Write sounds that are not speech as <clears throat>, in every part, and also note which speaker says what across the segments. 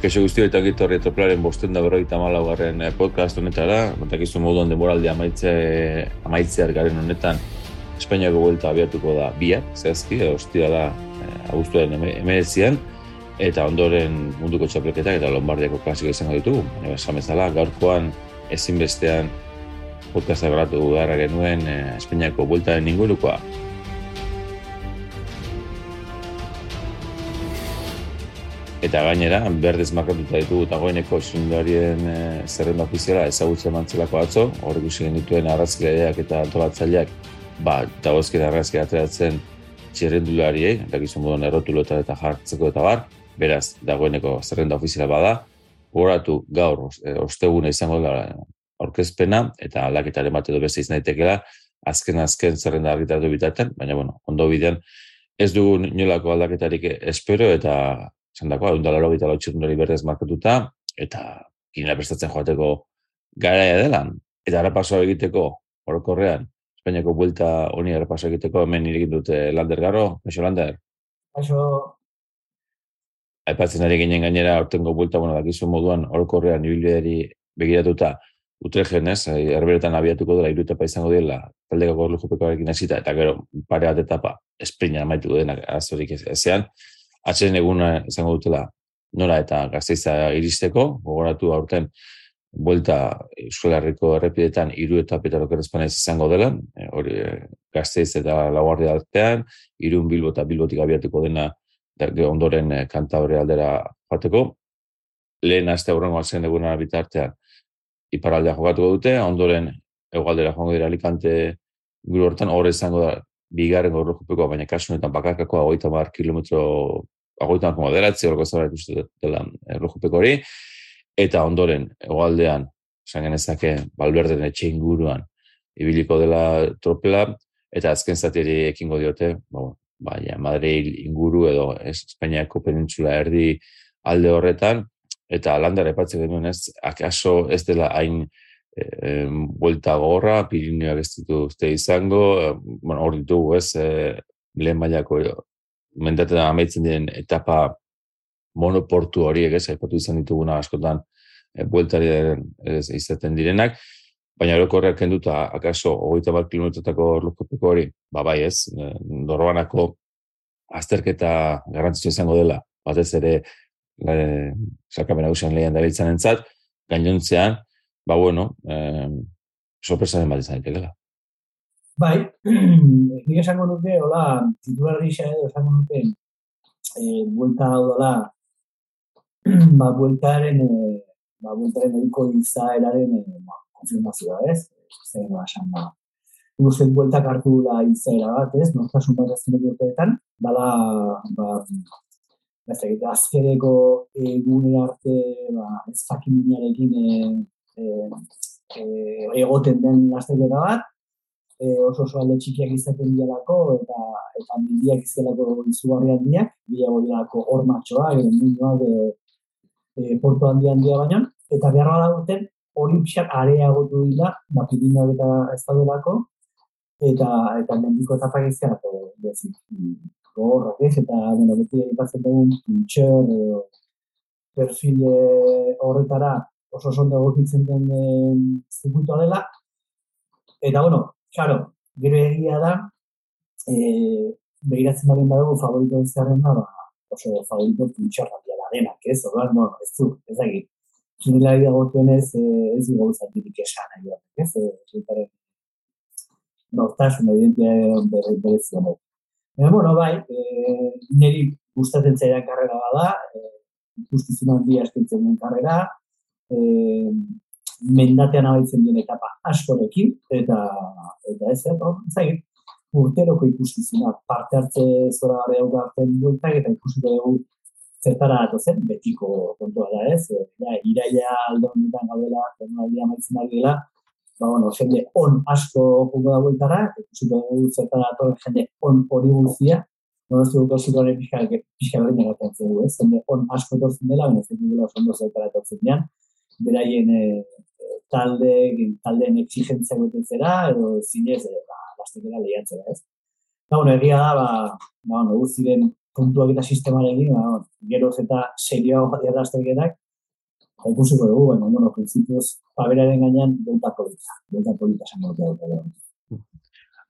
Speaker 1: Keixo guztio eta gitu horri troplaren bosten da berroita malaugarren eh, podcast honetara, batak moduan demoraldi amaitze, amaitzear garen honetan Espainiako buelta abiatuko da biak, zehazki, ostia da eh, augustuaren emerezian, eta ondoren munduko txapelketak eta Lombardiako klasiko izango ditugu. Baina esamezala, gaurkoan ezinbestean podcasta gratu gara genuen eh, Espainiako bueltaren ingurukoa. Eta gainera, berdez markatuta ditugu dagoeneko esundarien e, zerrenda ofiziala ezagutzen mantzelako atzo, horrek usi genituen arrazkileak eta antolatzaileak, ba, dagozkera arrazki ateratzen txerrendulariei, eta gizun moduan errotulota eta jartzeko eta bar, beraz, dagoeneko zerrenda ofiziala bada, horatu gaur, e, osteguna izango da aurkezpena, eta aldaketaren bat edo beste izan daitekela, azken-azken zerrenda argitaratu bitaten, baina, bueno, ondo bidean, ez dugu nolako aldaketarik espero, eta esan dako, egun dalaro gita berdez markatuta, eta kinela prestatzen joateko garaia dela. Eta ara egiteko, orokorrean, Espainiako buelta honi ara egiteko, hemen irikin dute Lander Garo, Eixo Lander?
Speaker 2: Eixo.
Speaker 1: Aipatzen ari ginen gainera, ortengo buelta, bueno, dakizu moduan, orokorrean, ibilbideari begiratuta, Utrejen, ez, erberetan abiatuko dela, iru etapa izango dela, taldeko gorlu jupekoarekin hasita eta gero pare bat etapa esprina amaitu denak azorik ezean, atxeren eguna izango dutela nora eta gazteiza iristeko, gogoratu aurten buelta Euskal Herriko errepidetan iru eta petarok errezpanez izango dela, e, hori e, gazteiz eta laguardi artean, irun bilbo eta bilbotik abiatuko dena ondoren e, kanta hori aldera joateko, lehen azte aurrengo zen eguna bitartean iparaldea jokatuko dute, ondoren egualdera joango dira alikante gure hortan, horre izango da bigarren gaur jupeko, baina kasu honetan bakarkako agoita mar kilometro, agoita mar moderatzi horreko zara ikustu dela errojupeko hori, eta ondoren, egoaldean, esan genezake, balberden etxe inguruan, ibiliko dela tropela, eta azken zateri ekingo diote, bo, baina Madrid inguru edo Espainiako penintzula erdi alde horretan, eta landar epatzen genuen ez, akaso ez dela hain e, buelta gorra, Pirineoak ez ditu uste izango, e, bueno, hor ditugu ez, e, lehen mailako mendaten amaitzen diren etapa monoportu horiek ez, aipatu izan dituguna askotan e, bueltari ez, izaten direnak, baina orokorreak kenduta, akaso, hogeita bat kilometrotako lukopeko hori, ba bai ez, e, dorbanako azterketa garrantzitsu izango dela, batez ere, e, sarkamen hausian lehian dabiltzen entzat, gainontzean, ba, bueno, eh, sorpresa den bat izan dela.
Speaker 2: Bai, <clears throat> nik esango nuke, hola, titular gisa edo esango nuke, eh, buelta hau dela, <clears throat> ba, bueltaren, eh, ba, bueltaren eriko izaeraren eh, ba, konfirmazioa, ez? Zer da, esan ba. Gusten bueltak hartu da izaera bat, ez? Nortasun bat azkenek urteetan, dala, ba, ez azkereko egunen arte, ba, ez fakin minarekin, eh, e, egoten den lasterketa bat, e, oso oso alde txikiak izaten dialako, eta eta mendiak izkelako izugarri handiak, bila godialako hor matxoa, edo munduak, edo e, portu handi handia baina, eta behar bada duten, hori pixak areagotu dira, bapirinak eta ez da eta, eta mendiko etapak izkelako, bezik, horrak ez, eta, bueno, beti egipatzen dugun, pintxer, perfile horretara, oso oso egokitzen den e, zirkuitua dela. Eta, bueno, claro, gero egia da, e, behiratzen balen badugu favorito ezaren da, ba, oso favorito pintxarra dela denak, ez? Orduan, bueno, ez du, ez da egin. Kinilari dagokionez, e, ez du gauza tipik esan, nahi bat, ez? E, zirkaren, nortasun, evidentia bere, bere zionek. Baina, bueno, bai, e, niri gustatzen zaidan karrera bada, e, ikustizun handia eskintzen den karrera, eh, mendatean abaitzen dien etapa askorekin, eta, eta ez, zait, urteroko ikuskizuna, parte hartze zora gara hau gartzen duetak, eta ikusiko dugu zertara zen, betiko kontua da ez, e, ja, iraia aldo honetan gaudela, aldia maitzen dela, ba, bueno, jende on asko jugo da bueltara, ikusiko dugu zertara atozen jende on hori guztia, no ez dugu ziko hori pixka hori negatzen zego, ez, jende on asko etortzen dela, baina ez dugu ondo zertara etortzen dean, beraien e, talde, taldeen exigentzia betetzera, edo zinez, e, ba, lastekera lehiatzera, ez? Ba, bueno, egia da, ba, ba, bueno, ziren kontuak eta sistemarekin, ba, geroz eta serioa bat errazteketak, eta ikusiko dugu, baina, bueno, prinsipioz, paberaren gainean, delta polita, delta polita esan dut,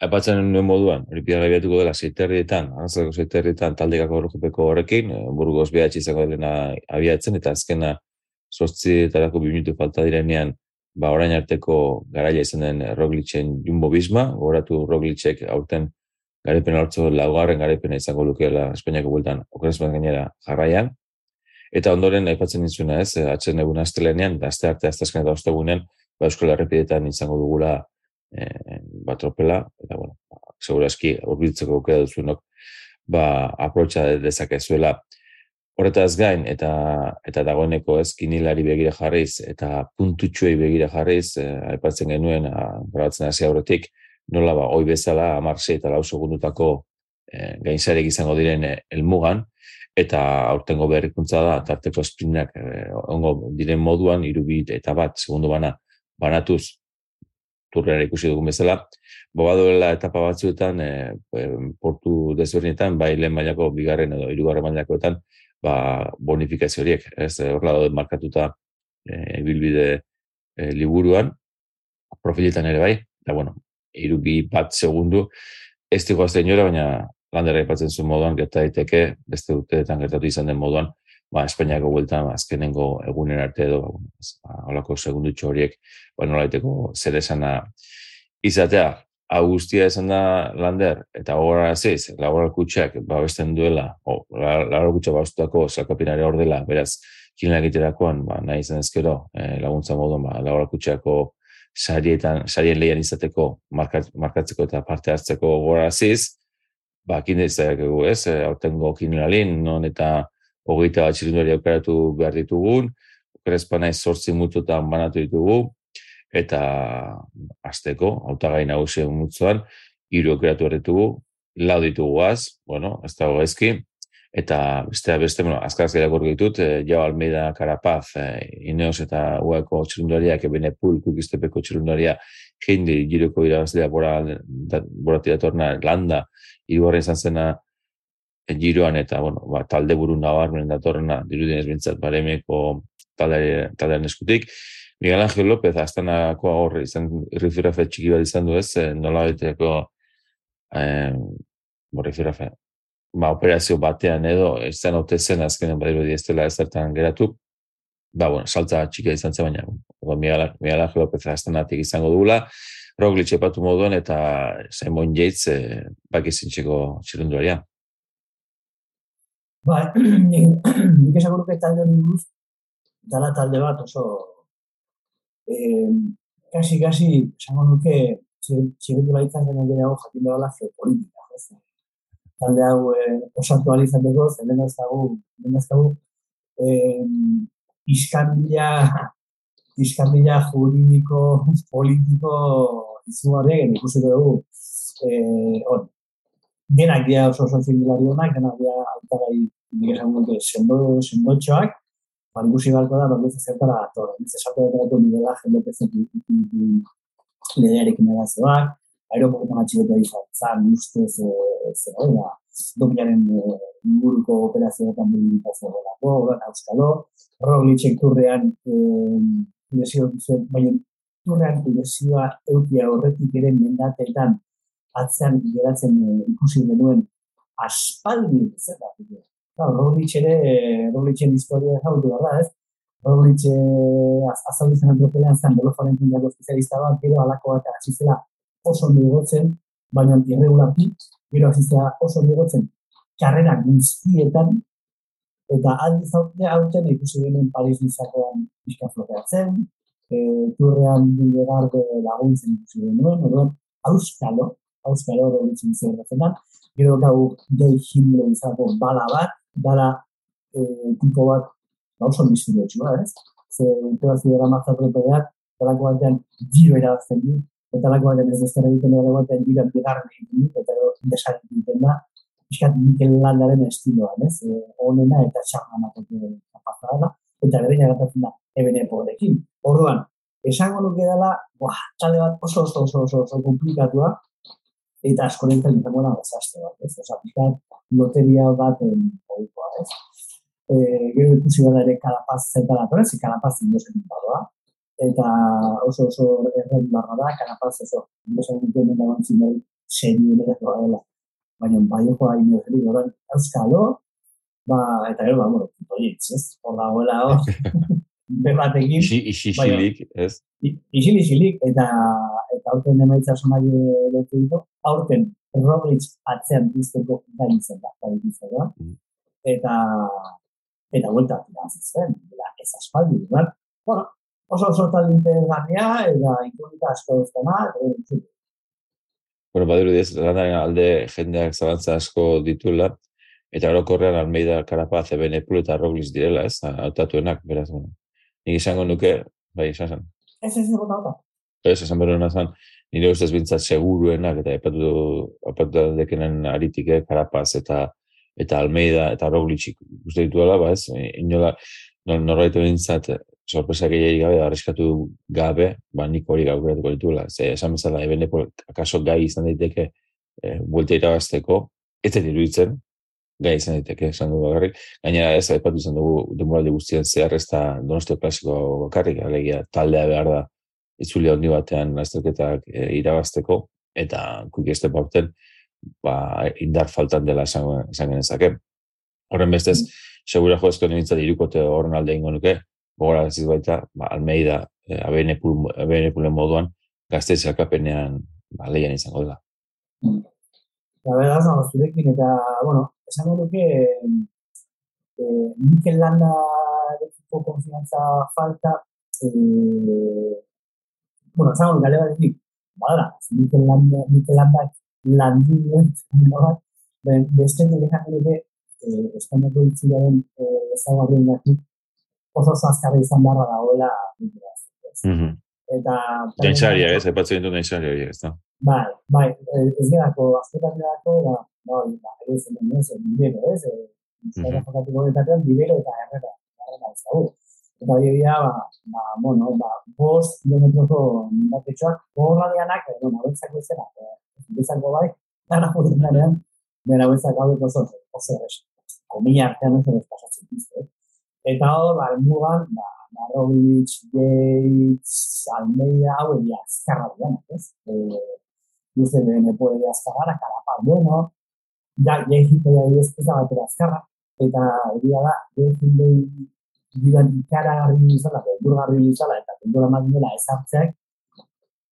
Speaker 1: Aipatzen nuen moduan, hori pidara biatuko dela zeiterrietan, anzako zeiterrietan taldekako horrekupeko horrekin, eh, burgoz behatxe izango dena abiatzen, eta azkena sortzi eta dako minutu falta direnean, ba orain arteko garaia izan den Roglitzen jumbo bizma, horatu Roglicek aurten garepen hartzo laugarren garepena izango lukeela Espainiako bueltan okeresman gainera jarraian. Eta ondoren aipatzen nintzuna ez, atzen egun astelenean, da azte arte azte eta ostegunean, ba Euskal Herrepidetan izango dugula eh, ba, eta, bueno, ba, segurazki urbiltzeko aukera duzunok, ba, aprotxa dezakezuela. Horretaz gain, eta eta dagoeneko ez kinilari begira jarriz, eta puntutxuei begira jarriz, eh, aipatzen genuen, grabatzen hasi aurretik, nola ba, oi bezala, amarse eta lau segundutako eh, gainzarek izango diren eh, elmugan, eta aurtengo berrikuntza da, tarteko esprinak eh, ongo diren moduan, irubit eta bat, segundu bana, banatuz, turrera ikusi dugun bezala, boba duela etapa batzuetan, e, portu desberdinetan, bai lehen mailako bigarren edo irugarren mailakoetan, ba, bonifikazio horiek, ez, horrela daude markatuta e, bilbide e, liburuan, profiletan ere bai, eta bueno, irubi bat segundu, ez dugu azte baina landera ipatzen zuen moduan, gerta daiteke, beste urteetan gertatu izan den moduan, ba, Espainiako buelta azkenengo egunen arte edo ba, holako segundutxo horiek ba, nolaiteko zer esana izatea. Agustia esan da lander, eta gogorra aziz, laboral kutsak babesten duela, o, laboral kutsak babestutako salkapinare hor dela, beraz, kina egiterakoan, ba, nahi izan ezkero, e, laguntza moduan, ba, laboral kutsako sarietan, sarien lehian izateko, markatzeko eta parte hartzeko gogorra aziz, ba, kinde izateko, ez, e, aurtengo kinalin, non eta hogeita bat txirindari aukeratu behar ditugun, okerespa nahi sortzi mututan banatu ditugu, eta azteko, autagai nagusien mutzuan, hiru aukeratu ditugu, lau ditugu az, bueno, ez da gaizki, eta beste, beste, bueno, azkaraz gara gorgo ditut, e, Jau Almeida Karapaz, e, Ineos eta Ueko txirindariak, ebene pul, kukiztepeko txirindaria, jindi, giroko irabazlea bora, bora tiratorna, landa, irugarren izan zena, giroan eta bueno, ba, talde buru nabarmen datorrena dirudien ezbintzat baremeko talde, taldean eskutik. Miguel Ángel López, astanako horre, izan rifirafe txiki bat izan du ez, nola beteko eh, rifirafe, ba, operazio batean edo, ez zen zen azkenen badiru diestela ez zertan geratu, ba, bueno, saltza txikia izan zen baina, Miguel, Miguel Ángel López astanatik izango dugula, Roglic epatu moduen eta Simon Yates eh, bakizintxeko txirunduaria.
Speaker 2: Ba, <clears throat> nik esan nuke talde buruz, dala talde bat oso, eh, kasi, kasi, esango nuke, txiretu laitzan den gehiago jakin dela geopolitika. Ez? Talde hau eh, oso aktualizateko, zen den ez dago, den ez dago, eh, iskambila <laughs> juridiko, <laughs> politiko, izugarri, ikusiko dugu, eh, hori, denak dira oso oso zingulari honak, denak dira altarai, nik esan dute, sendo, sendo txoak, ba, ikusi beharko da, bat ez zertara ator. Ez esatu dut dut Miguel Ángel López lehearekin erazioak, aeroportan atxilotu izan, zan, ustez, zer hori da, dominaren inguruko operazioetan mobilitazio delako, gara, euskalo, Roglic turrean, lesio, baina turrean lesioa eukia horretik ere mendateetan atzean geratzen e, ikusi denuen aspaldi zer da. Roglic ere, Roglicen historia jautu da, ez? Roglic eh, azaldu zen antropelean zen, beloforen puntiako espezialista bat, gero alako bat azizela oso negotzen, baina irregularki, gero azizela oso negotzen, karrera guztietan, eta aldi zaute hauten ikusi genen Paris Nizakoan pixka floteatzen, e, turrean bilegarde laguntzen ikusi genuen, orduan, auskalo, auskalo txintzen da. Gero gau dei himno izako bala bat, bala e, tipo bat gauza misterio txua, ez? Ze urte bat zidera mazatzen epedeak, talako batean giro erabazten du, eta talako batean ez dezera egiten dara batean giro bigarren egiten du, eta gero desan egiten da, Piskat Mikel Landaren estiloan, ez? E, onena eta txarna matatu kapazada eta bere gatatzen da, ebene podekin. Orduan, esango nuke dela, buah, txalde bat oso oso oso oso, oso komplikatua, eta askoren izango da desastre bat, ez? Osa, pixkat, loteria bat ohikoa, ez? E, gero ikusi da ere kalapaz zentara torre, zi kalapaz indozen badoa, eta oso oso erren barra da, kalapaz oso, indozen duten dena bantzin da, seri dela dela. Baina, bai joa indozen, orain, euskalo, ba, eta gero, ba, bueno, tutorietz, ez? Hor dagoela, hor, <laughs> bebatekin.
Speaker 1: Isi, isi, isilik, ez?
Speaker 2: Isi, isilik, eta eta aurten emaitza somai lotu ditu, aurten Roglic atzean izteko gai zen da, zen da, mm. eta eta vuelta tira zen, dela, ez aspaldi, bar? Bueno, oso oso talente garria, eta ikonita asko duztena, eta
Speaker 1: Bueno, badiru diez, alde jendeak zabantza asko dituela, eta orokorrean Almeida Karapaz, Ebenepul eta Roglic direla, ez, autatuenak, beraz, bueno. Nik izango nuke, bai, esan zen.
Speaker 2: Ez ez dugu dauta.
Speaker 1: Ez, esan berona zen, nire ustez bintzat seguruenak, eta epatu, epatu dekenen aritik, eh, Karapaz eta eta Almeida eta Roglic uste ditu dela, ba ez, inola, norbaitu bintzat, sorpresa gehiagik gabe, arriskatu gabe, ba nik hori gaukeratuko dituela. Ze, esan bezala, ebeneko akaso gai izan daiteke, e, buelta irabazteko, ez da iruditzen, gai izan daiteke, esan dugu bakarrik. Gainera ez, aipatu izan dugu demoraldi guztien zehar ez da donostio klasiko bakarrik, alegia taldea behar da itzulia handi batean lasterketak e, irabazteko, eta kuik bauten, ba, indar faltan dela esan, esan genezake. Horren bestez, segura joezko nimintza irukote horren alde ingo nuke, gogora ez baita, ba, Almeida, e, abenepulen moduan, gazteiz akapenean ba, lehian izango dela.
Speaker 2: La verdad, no, zurekin, eta, bueno, esango duke eh, Mikel Landa dekiko konfianza falta eh, bueno, esango gale bat dik bada, Mikel Landa Mikel Landa landu duen beste nire esango duke eh, Espainiako itzularen eh, ezagarrien daki oso zazkarra izan barra dagoela
Speaker 1: mm -hmm. eta Gaitzaria, ez, epatzen dut gaitzaria, ez da?
Speaker 2: Bai, bai, ez gerako, azketan gerako, ba, bai, ba, ez zen ez, nibelo, ez, zera jokatu godetatean, nibelo eta errera, errera ez dago. Eta hori egia, ba, ba, bueno, ba, bost kilometroko mindatetxoak, gorra dianak, edo, nabetzako izena, bizango bai, gara jotzen darean, bera bezak hau oso, oso, oso, komina artean oso bezpasatzen dizte. Eta hor, ba, mugan, ba, Marovic, Gates, Almeida, hau egia, azkarra dianak, ez? Eh, luze bene puede azkarra, karapa, bueno, da ez ez batera azkarra, eta egia da, ja egite bidan ikara garri izala, beldur garri izala, eta beldur amak dela ez hartzeak,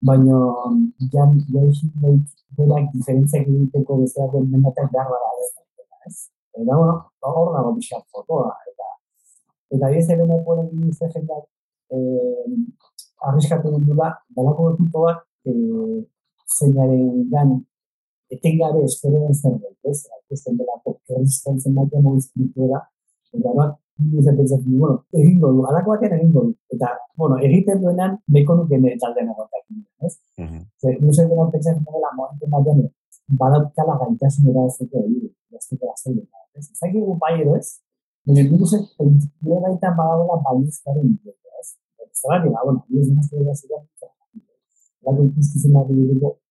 Speaker 2: baina ja, ja egite berak diferentziak egiteko bezala den mendatak behar bada ez ez. Eta, hor dago bixar fotoa, eta eta ez ere nahi polen gini jendak eh, arriskatu dut dula, dalako bat, eh, zeinaren gan etengabe espero den zer dut, ez? Ikusten delako kerrizten batean mogitzen dituela, eta bat, nire pentsatzen bueno, egingo du, alako batean egingo du. Eta, bueno, egiten duenan, beko nuke nire taldean egotak ez? Mm -hmm. Zer, nire dena pentsatzen dela, momentu batean, badaukala gaitasun era ez dut egin, ez dut egin, ez? Zaki egu bai edo ez? Nire nire zen, nire baitan badagoela baiizkaren ez? Zer bat, bueno, nire zen, nire zen, nire zen, lagu ikusten bat dugu supertila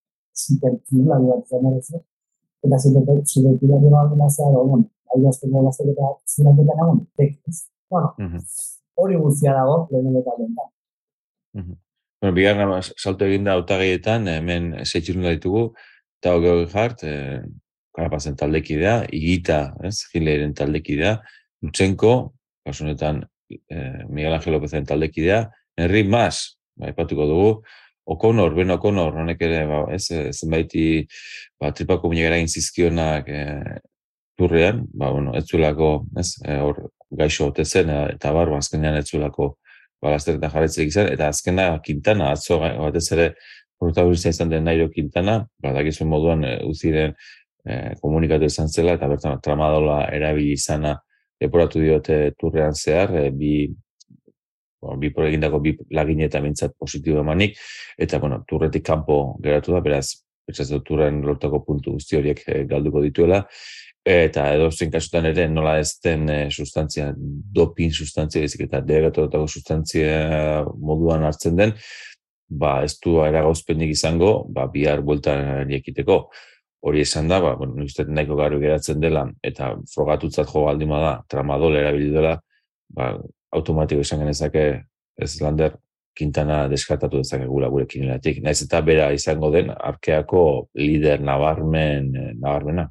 Speaker 2: zure zure tira de bat da zara on ai da zen la zure da zure da nago teknis bueno hori guztia dago lehen eta
Speaker 1: Bueno, bigarren salto egin da autagaietan, hemen zeitzirun da ditugu, eta hori jart, eh, karapazen taldekidea, igita, ez, gileiren taldekidea, Nutsenko, kasunetan, eh, Miguel Ángel Lópezen taldekidea, Henry Mas, bai, patuko dugu, Okonor, Ben Okonor, honek ere, ba, ez, eh, zenbaiti, ba, tripako minegara zizkionak e, turrean, ba, bueno, ez zuelako, ez, e, hor, gaixo ote zen, eta bar, ba, azkenean ez zuelako, ba, lasterretan jarretzek izan, eta azkena, Quintana, atzo, batez ere, protagonista izan den Nairo Quintana, ba, dakizu moduan, e, uziren e, komunikatu izan zela, eta bertan, tramadola erabili izana, eporatu diote turrean zehar, e, bi bueno, bi egindako bi lagin eta mintzat positibo emanik, eta, bueno, turretik kanpo geratu da, beraz, ez dut turren lortako puntu guzti horiek e, galduko dituela, eta edo zein kasutan ere nola ez den e, sustantzia, dopin sustantzia, ezik eta degatotako sustantzia moduan hartzen den, ba, ez du eragauzpenik izango, ba, bihar bueltan ekiteko. Hori esan da, ba, bueno, uste nahiko garbi geratzen dela, eta frogatutzat jo baldima da, tramadol erabili dela, ba, automatiko esan genezake ez lander kintana deskartatu dezake gula gure kinelatik. Naiz eta bera izango den, arkeako lider nabarmen, eh, nabarmena.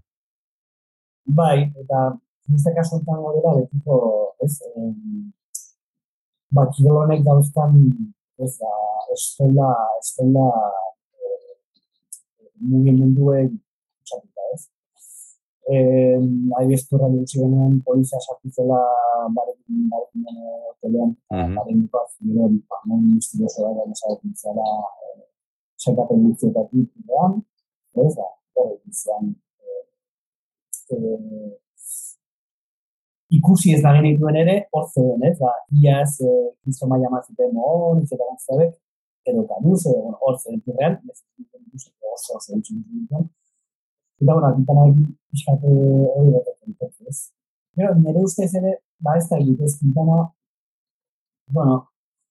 Speaker 2: Bai, eta nizte kaso enten dela, betiko, ez, eh, ba, kirolonek dauzkan, ez da, estela, estela, mugimenduek txapita, ez. Eh, Ahi bezturra dutxe genuen, polizia sartuzela barekin, barekin, hotelean, baren dukaz, gero, ba, non misterioso da, gana zarekin zara, sekapen dutxetatik, ez da, hori izan, ikusi ez da genituen ere, hor zeuden, ez, ba, iaz, kristo maia mazuten mohon, izeta guztabek, edo kanuz, hor zeuden zirrean, ez oso, oso, Eta, bueno, akitan hori pixkate hori ez. Pero, nire ustez ere, ba, ez da egitez, kintana, bueno,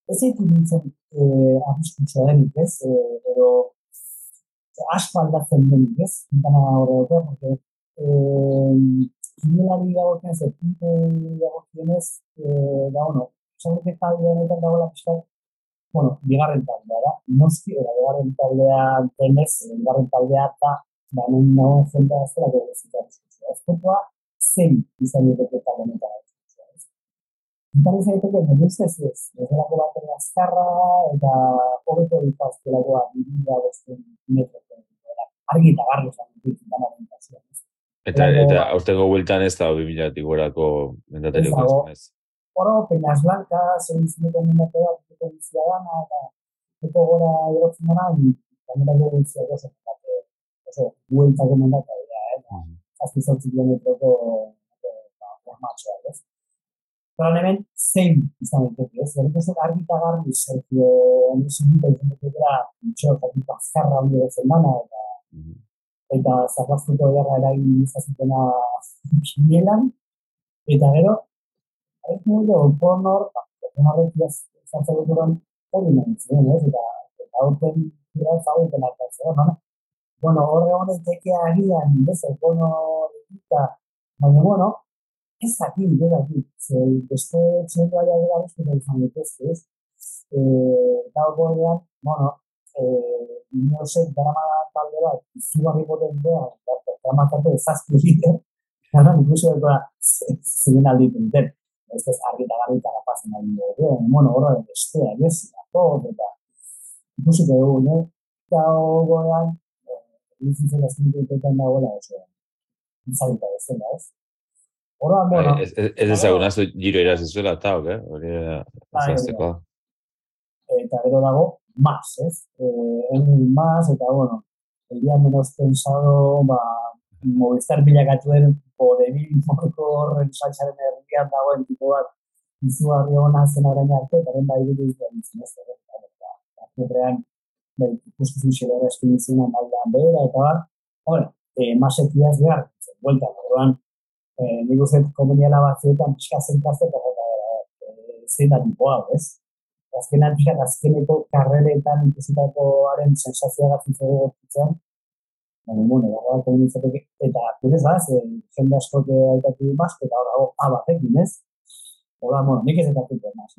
Speaker 2: ez egin nintzen eh, apiskutsua denik, ez, eh, edo, asko aldatzen denik, ez, kintana hori dut, porque, eh, kimelari dagokien, zer pinte dagokionez, eh, da, bueno, esan dut talde honetan dagoela pixkat, bueno, bigarren taldea da, noski, era bigarren taldea denez, bigarren taldea da, ba, nun nago zenta ez dela gero zitzen ezkotua, zein izan dut talde honetan da. Eta izan dut egin, ez ez. Ez, ez azkarra, eta hobeto ditaztelagoa, bidila, beste, metro, argi eta garri izan dut, eta
Speaker 1: Eta, eta aurtengo bueltan ez da, 2000 gorako mendatari okazun ez.
Speaker 2: Oro, Peñas Blanca, zein zineko mendate bat, zineko bizia dana, eta zineko gora erotzen dara, gainera gero bizia oso, bueltako mendate, ja, eh? Azki zortzi kilometroko formatxoa, ez? Pero hemen, zein izan dut, ez? Zerriko zen argita garbi, Sergio, ondo zinita izan dut, gara, mitxo, eta azkarra ondo dana, eta eta zarraztuko gara eragin izazutena kinielan, eta gero, hain mundo, oponor, oponorrek izantzen dut hori nahi ziren, ez? Eta, eta horten, dira, zagoetan hartatzen, no? Bueno, horre honen tekea agian, ez, oponor, eta, baina, bueno, ez dakit, ez dakit, ze, beste txendo aia dira, ez, eta izan dut ez, ez? Eta horrean, bueno, eh, inozen, dara talde bat, izugarri potentea, eta matatu ezazki egiten, gara, inkluso dut da, zinen aldi punten, ez ez argi eta garri eta rapazen aldi dugu, bueno, horra de bestea, ez, ato, eta inkluso dugu, ne, eta goean, izitzen da zintu dutetan dagoela, oso, izalita bezala, ez? Hora, bueno...
Speaker 1: Ez ezagun, azu giro irazizuela, eta, eh? Hori, ezazteko.
Speaker 2: Eta gero dago, más, ez? Eh, más, eta, bueno, el día menos pensado, ba, Movistar bilakatu den podebil moko horren saltzaren erdian dagoen tipo bat izugarri hona zen orain arte, eta den bai dut izan izan ez ere, eta bai, ikustu zuen eskin izan aldean behera, eta bar, hori, eh, masetiaz behar, zen, buelta, horrean, eh, nik uste komuniala batzuetan pixka zentrazte, eta eh, zein da tipo hau, ez? Azkenan, pixka, azkeneko karreretan ikusitakoaren sensazioa gatzen zego gortitzen, Baina, bueno, dago bat egin izateke, eta kurez da, ze jende asko que aitatu mas, eta hor dago, A bat egin, ez? Hola, bueno, nik ez eta mas.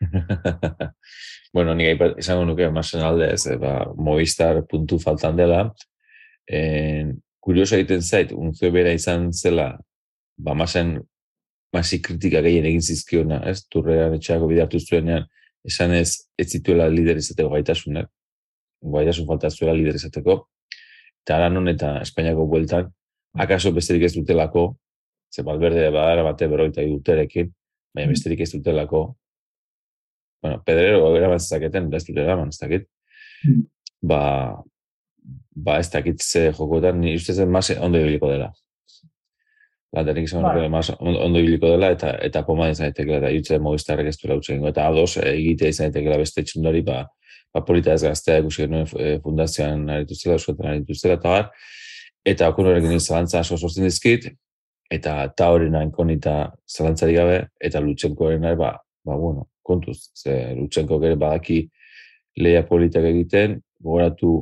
Speaker 2: <laughs>
Speaker 1: bueno, nik aipat, izango nuke, masen alde, ez, ba, Movistar puntu faltan dela, en, kurioso egiten zait, unzue bera izan zela, ba, masen, masi kritika gehien egin zizkiona, ez, turrean etxeako bidartu zuenean, esan ez, ez zituela lider izateko gaitasunak, gaitasun falta zuela lider izateko, eta aranon eta Espainiako bueltan, akaso besterik ez dutelako, ze balberde badara bate beroita duterekin, baina besterik ez dutelako, bueno, pedrero eraman zezaketen, ez dut eraman ez ba, ba ez dakit ze jokotan, ni uste zen mase ondo ibiliko dela. Landarik izan bai. mas ondo ibiliko dela, eta eta poma izan daiteke, eta jutze mogistarrek ez duela utxe eta ados, egitea izan daiteke beste txundari, ba, ba, polita ez gaztea ikusi genuen e, fundazioan aritu zela, euskotan aritu zela, eta bar, eta okun horrekin zalantza aso sortzen dizkit, eta ta hori nahi konita gabe, eta nahi, ba, ba, bueno, kontuz, ze lutsenko gero badaki leia politak egiten, gogoratu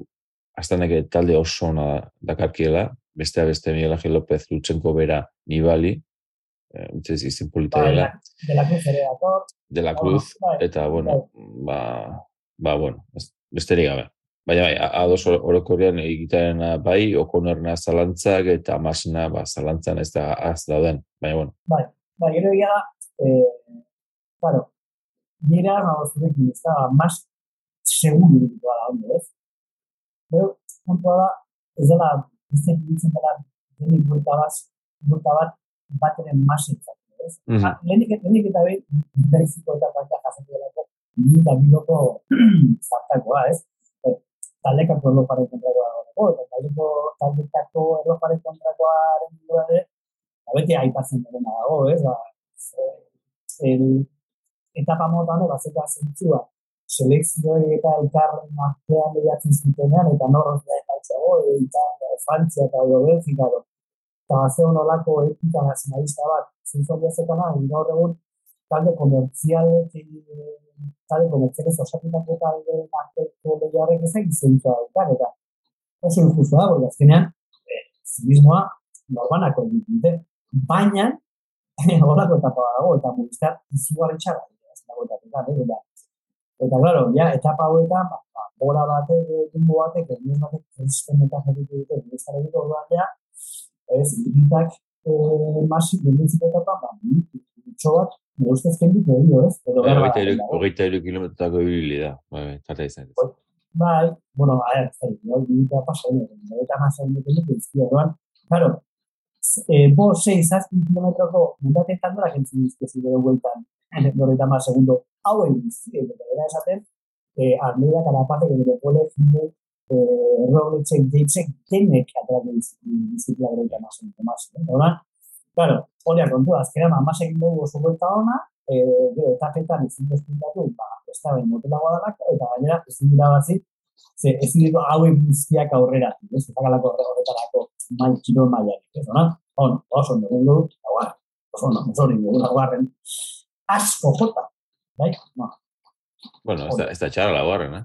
Speaker 1: astanek talde oso ona dakarkiela, bestea beste Miguel Ángel López Lutsenko bera Nibali, eh, ez izin polita
Speaker 2: Bai,
Speaker 1: dela,
Speaker 2: de la cruz ere dator.
Speaker 1: de la Cruz,
Speaker 2: Bai,
Speaker 1: eta, bueno, ba, ba, bueno, besterik gabe. Baina, bai, ados or- orokorrean egitaren bai, okonorna zalantzak eta masina, ba, zalantzan ez da az dauden. Baina, bueno,
Speaker 2: Ba, gero ya, eh, claro, dira, no, zurekin, ez da, más seguro dut da, ondo, ez? Pero, puntua da, ez dela, da, iruditzen dela, denik buelta bat, buelta bat, bateren masetzak, ez?
Speaker 1: Mhm.
Speaker 2: Ah, Lehenik, lehenik eta behin, beriziko eta baita jasen delako, ni eta biloko zartakoa, ez? Eh, Taldekako erloparen kontrakoa dago, eta taldeko, taldekako erloparen kontrakoaren ba, beti aipatzen dena dago, ez? Ba, el, etapa mota honek, bazeka zentzua, selekzioi eta elkarren artean lehiatzen zutenean, eta nor da epatzago, eta Frantzia eta edo Belgika, edo. eta bazeo nolako etika nazionalista bat, zintzon bezekana, gaur egun, talde komertzial, talde komertzialez osatutako talde arteko lehiarrek ez da zentzua daukar, eta oso injusto da, porque azkenean, eh, zinismoa norbanako dute. Baina, <laughs> horako etapa dago, eta movistar izugarri txarra, ez dago etapetan, eh, eta, eta, claro, ja, etapa hauetan, ba, bora batek, dumbo batek, egin batek, sistemetan jarritu dute, movistar egiten orduan, ja, ez, iritak, eh, masi, lehenbiziko etapa, ba, mitxo bat, nire ustez kendik egin, ez? Edo,
Speaker 1: bai,
Speaker 2: behar
Speaker 1: hogeita hogeita hiru kilometrotako ibili da, bai, bai, tata izan. ez.
Speaker 2: Bai, bueno, a ver, no, limita pasa, no, eta más en el que es orduan, claro, eh, bo, 6, 7 kilometroko mundate tandora gentzen dizkezi gero bueltan, noreta más segundo, hau dizkezi, eta gara esaten, eh, Almeida, Carapaz, que le pone Jimbe, eh, Roglitzen, deitzen, denek atrako dizkezi goreta más segundo, más, eh, orduan, claro, horiak kontua, azkenean, amas egin dugu oso buelta ona, eh, gero, etapetan ezin despintatu, ba, ez da behin motelagoa dalako, eta gainera ezin dira bazi, ze ezin ditu hauek guztiak aurrera, ez? Eta galako horretarako mai kirol mailarik, ez ona? On, oso ondo gundu, eta guar, oso ondo, oso ondo, gura guarren, asko jota, bai? No,
Speaker 1: Bueno, ez da, ez da txarra laguarren, eh?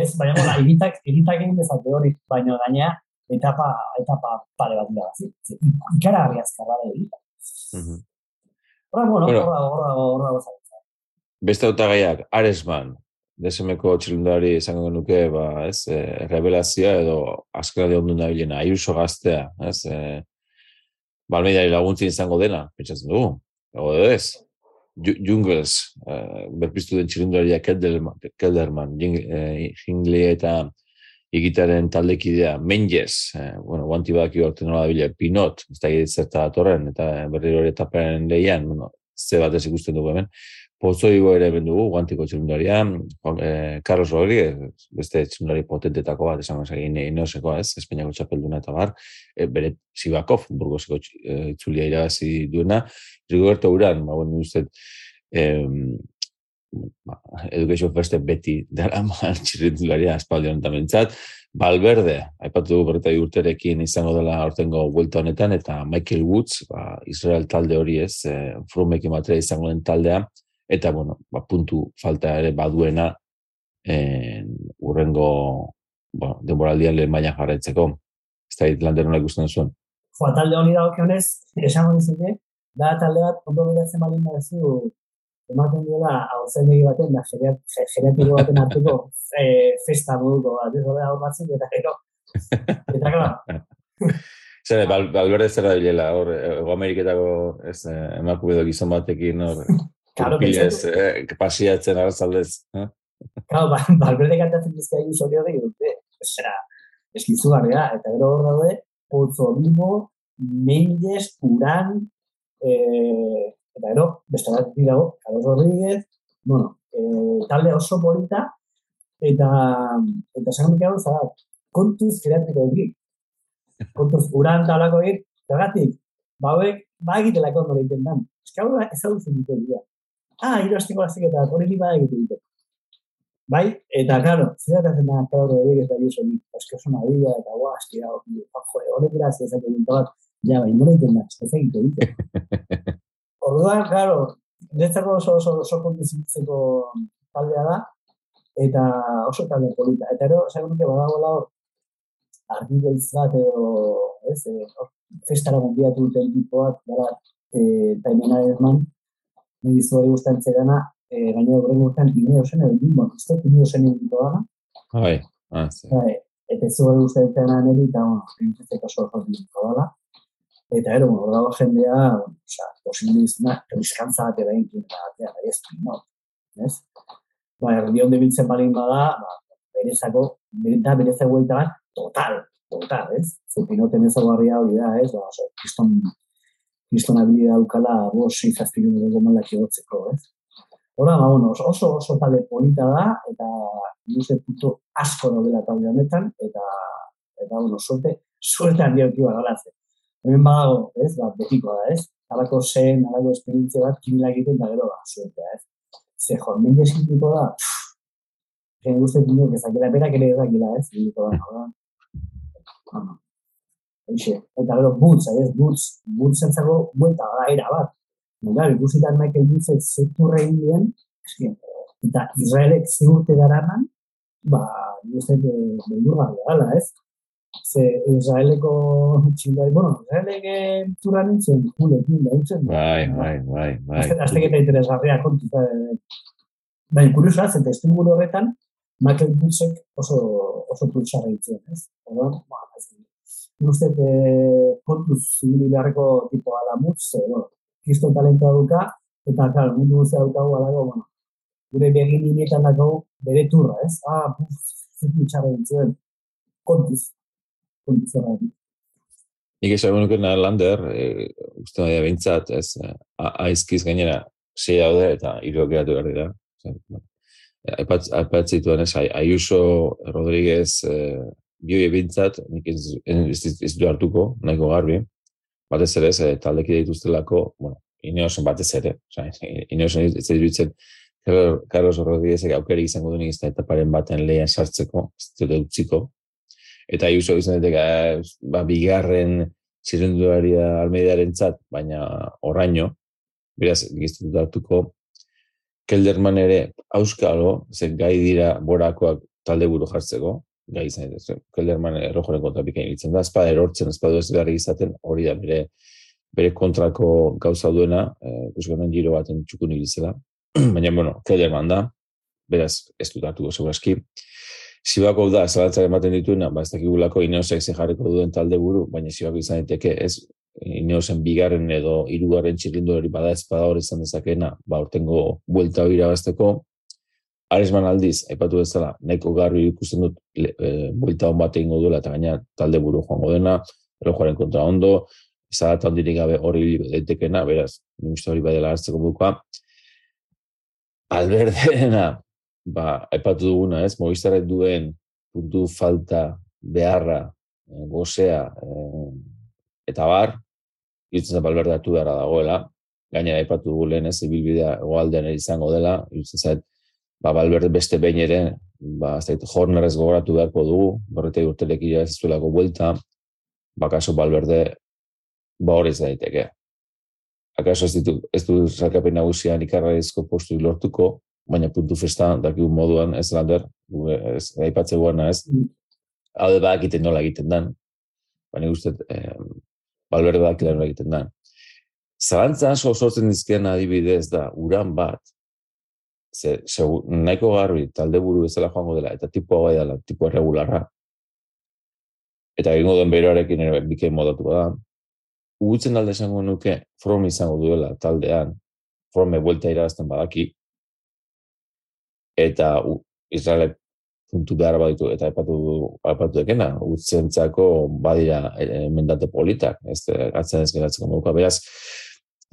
Speaker 2: ez, baina, bueno, egitak, egitak egin dezake hori, baina gainea, etapa, etapa pare bat dira, zi? Ze, ikara harri azkarra da egitak.
Speaker 1: Mhm.
Speaker 2: Horra, bueno,
Speaker 1: Bueno.
Speaker 2: hor dago, hor dago, hor dago, zara.
Speaker 1: Beste hautagaiak, Aresman, desemeko txilundari izango genuke, ba, ez, e, revelazioa edo azkarade ondu nabilena, Ayuso gaztea, ez, e, balmeidari laguntzin izango dena, pentsatzen dugu, edo ez, Ju- Jungles, e, berpiztu den txilundaria Kelderman, Kelderman Jing- e, eta igitaren taldekidea, Menges, e, bueno, guanti badaki orte nola dabile, Pinot, ez da zerta datorren, eta berriro hori etaparen lehian, bueno, ze batez ikusten dugu hemen, Pozo Igo ere hemen dugu, guantiko txilundaria, Juan- eh, Carlos Rodríguez, beste txilundari potentetako bat, esan egin inoseko ez, Espainiako txapelduna eta bar, e, bere Sibakov, Burgoseko eh, itzulia irabazi duena, Rigoberto Uran, ba, bueno, uste, em, ba, Education First beti dara <laughs> man txirrindularia espaldi honetan bentsat, Valverde, aipatu dugu bertai urterekin izango dela ortengo vuelta honetan, eta Michael Woods, ba, Israel talde hori ez, e, Frumekin batera izango den taldea, eta bueno, ba, puntu falta ere baduena en, urrengo bueno, denboraldian lehen mailan jarraitzeko. Ez da Irlander nola ikusten zuen.
Speaker 2: Jo, talde honi dagokionez, esango dizuke, da talde bat ondo beratzen balin badezu, ematen duela aurzenegi baten, da geriat- ge- geriatiko baten arteko <laughs> e, festa moduko bat, ez hori hau batzuk, eta gero, eta gara, <laughs>
Speaker 1: Zer, bal, Valverde zer da bilela, hor, Ego Ameriketako ez, eh, emakume edo gizon batekin, hor, <laughs>
Speaker 2: Claro,
Speaker 1: urpilez, eh, pasiatzen arrazaldez. Eh?
Speaker 2: Claro, <laughs> ba, balberde kantatzen dizkia egin zori hori dute. Zera, eskizugarria, eta gero hor daude, Pozo Vivo, Mendes, Uran, eh, eta gero, beste bat dago, Carlos Rodríguez, bueno, eh, talde oso polita, eta, eta nik hau zara, kontuz kreatiko egin. Kontuz, Uran talako egin, zergatik, ba hauek, ba egitelako ondo egiten dan. Ez hau ezagutzen dute dira. Ah, hiru asteko laziketa, hori ni bada egiten. Bai, eta, claro, zeratzen da, Rodríguez da Ayuso, ni, eske oso nabila, eta guau, eski da, jo, horrek ezak egin bat, ja, bai, nola egiten da, ez egiten dute. <laughs> Orduan, claro, niretzako oso, oso, oso kontizitzeko taldea da, eta oso talde polita. Eta ero, esan nuke, badagoela hor, argi bat edo, ez, e, festara gundiatu duten tipoak, gara, e, taimena eman, nire zuari guztan zerana, e, gaina horren guztan, ineo zen, edo, bueno, ez dut ineo zen egin dana.
Speaker 1: Bai, ah, zi.
Speaker 2: Bai, eta zuari guztan zerana nire, eta, bueno, printzezek oso oso egin dana. Eta ero, bueno, dago jendea, oza, posibilizuna, riskantza bat ere egin, eta, ez, no, ez? Ba, erdi honde biltzen balin bada, ba, berezako, berita, berezako guelta bat, total, total, ez? Zer pinoten ez agarria hori da, ez? Ba, oso, kriston, kriston habilida daukala, bos, izazpilu dugu malak egotzeko, ez? Hora, ba, bueno, oso, oso tale polita da, eta nire puto asko daudela talde honetan, eta, eta, bueno, suerte, suerte handiak iba galatzen. Hemen badago, ez, ba, betikoa da, ez? Alako zen, alako esperientzia bat, kimila egiten da gero, ba, suertea, ez? Ze jormen eskituko da, gen guztet dino, ezakela berak ere ezakela, ez? Eskituko da, <laughs> no? Eixe, eta gero, boots, ez, boots, boots zentzako, buelta, da, era bat. Nera, ikusitan Michael Boots ez rehin duen, eski, eta Israelek zigurte daraman, ba, guztet, beldurra gara, ez? Ze Israeleko txindari, bueno, Israelek entzura nintzen, jule, jule, nintzen.
Speaker 1: Bai, bai, bai, bai.
Speaker 2: Azte eta interesgarria kontu. Bai, kuriosa, zen testimuru horretan, Michael Butzek oso, oso tultxarra ditzen, ez? Oda, ba, ez Uste, eh, kontuz zibili beharreko tipoa da mutz, eh, bueno, kisto talentoa duka, eta, klar, mundu guztia dukagu, alago, bueno, gure begin inetan dago bere turra, ez? Ah, buf, zutultxarra ditzen, kontuz, kontuz horretik.
Speaker 1: Nik esan nuke Lander, e, uste nahi bintzat, ez, aizkiz gainera, sei daude eta hiruak geratu behar dira. Aipat zituen ez, Ayuso Rodríguez e, bioi bintzat, nik ez, ez, ez du hartuko, nahiko garbi, batez ere, ez, taldeki dituztelako, bueno, ineosen batez ere, ineosen ez diruditzen, Carlos Rodríguez aukeri izango duen izan eta paren baten lehen sartzeko, ez dut utziko, eta Ayuso izan dut, ba, bigarren zirenduari almeidearen zat, baina oraino, beraz, giztut hartuko, Kelderman ere auskalo, ze gai dira borakoak talde buru jartzeko, gai izan ez, Kelderman errojoren kontra bikain ditzen da, espada erortzen, espada ez izaten, hori da bere, bere kontrako gauza duena, eh, ikuskonen giro baten txukun iritzela, <clears throat> baina, bueno, Kelderman da, beraz, ez dut hartuko segurazki. Zibako da, zalantzaren ematen dituena, ba, ez dakigulako ineosek ze jarriko duen talde buru, baina zibako izan daiteke, ez, ineosen bigarren edo hirugarren txirrindu hori bada ezpada hori izan dezakena, ba, ortengo buelta hori irabazteko, Aresman aldiz, aipatu bezala, nahiko garbi ikusten dut e, buelta hon bat egingo duela eta gaina talde buru joango dena, erojoaren kontra ondo, izadat handirik gabe hori daitekena, beraz, nik hori badela hartzeko bukoa. Alberdeena, ba, aipatu duguna, ez, mogistarret duen puntu falta, beharra, e, gozea, e, eta bar, irutzen zait balberde hartu beharra dagoela, gainera aipatu dugu lehen ez, ibilbidea egoaldean izango dela, irutzen zait, ba, balberde beste behin ere, ba, ez dait, jornerez gogoratu beharko dugu, borretai urtelek ez zuelako buelta, ba, kaso balberde, ba, hori daiteke. Akaso ez ditu, ez du zarkapen nagusian ikarraizko postu lortuko, baina puntu festa, dakigu moduan, ez lander, ez, aipatze guana ez, mm. hau da egiten nola egiten dan, baina guztet, eh, balberdak lan egiten da. Zalantza asko sortzen dizken adibidez da, uran bat, ze, ze, nahiko garbi, talde buru bezala joango dela, eta tipo gai dela, tipo regularra. Eta egingo duen beroarekin ere bike modatu da. Ugutzen alde esango nuke, from izango duela taldean, forme buelta irabazten badaki, eta Israelek puntu behar baditu eta aipatu aipatu dekena utzentzako badira emendate politak ez gatzen ez geratzeko moduko beraz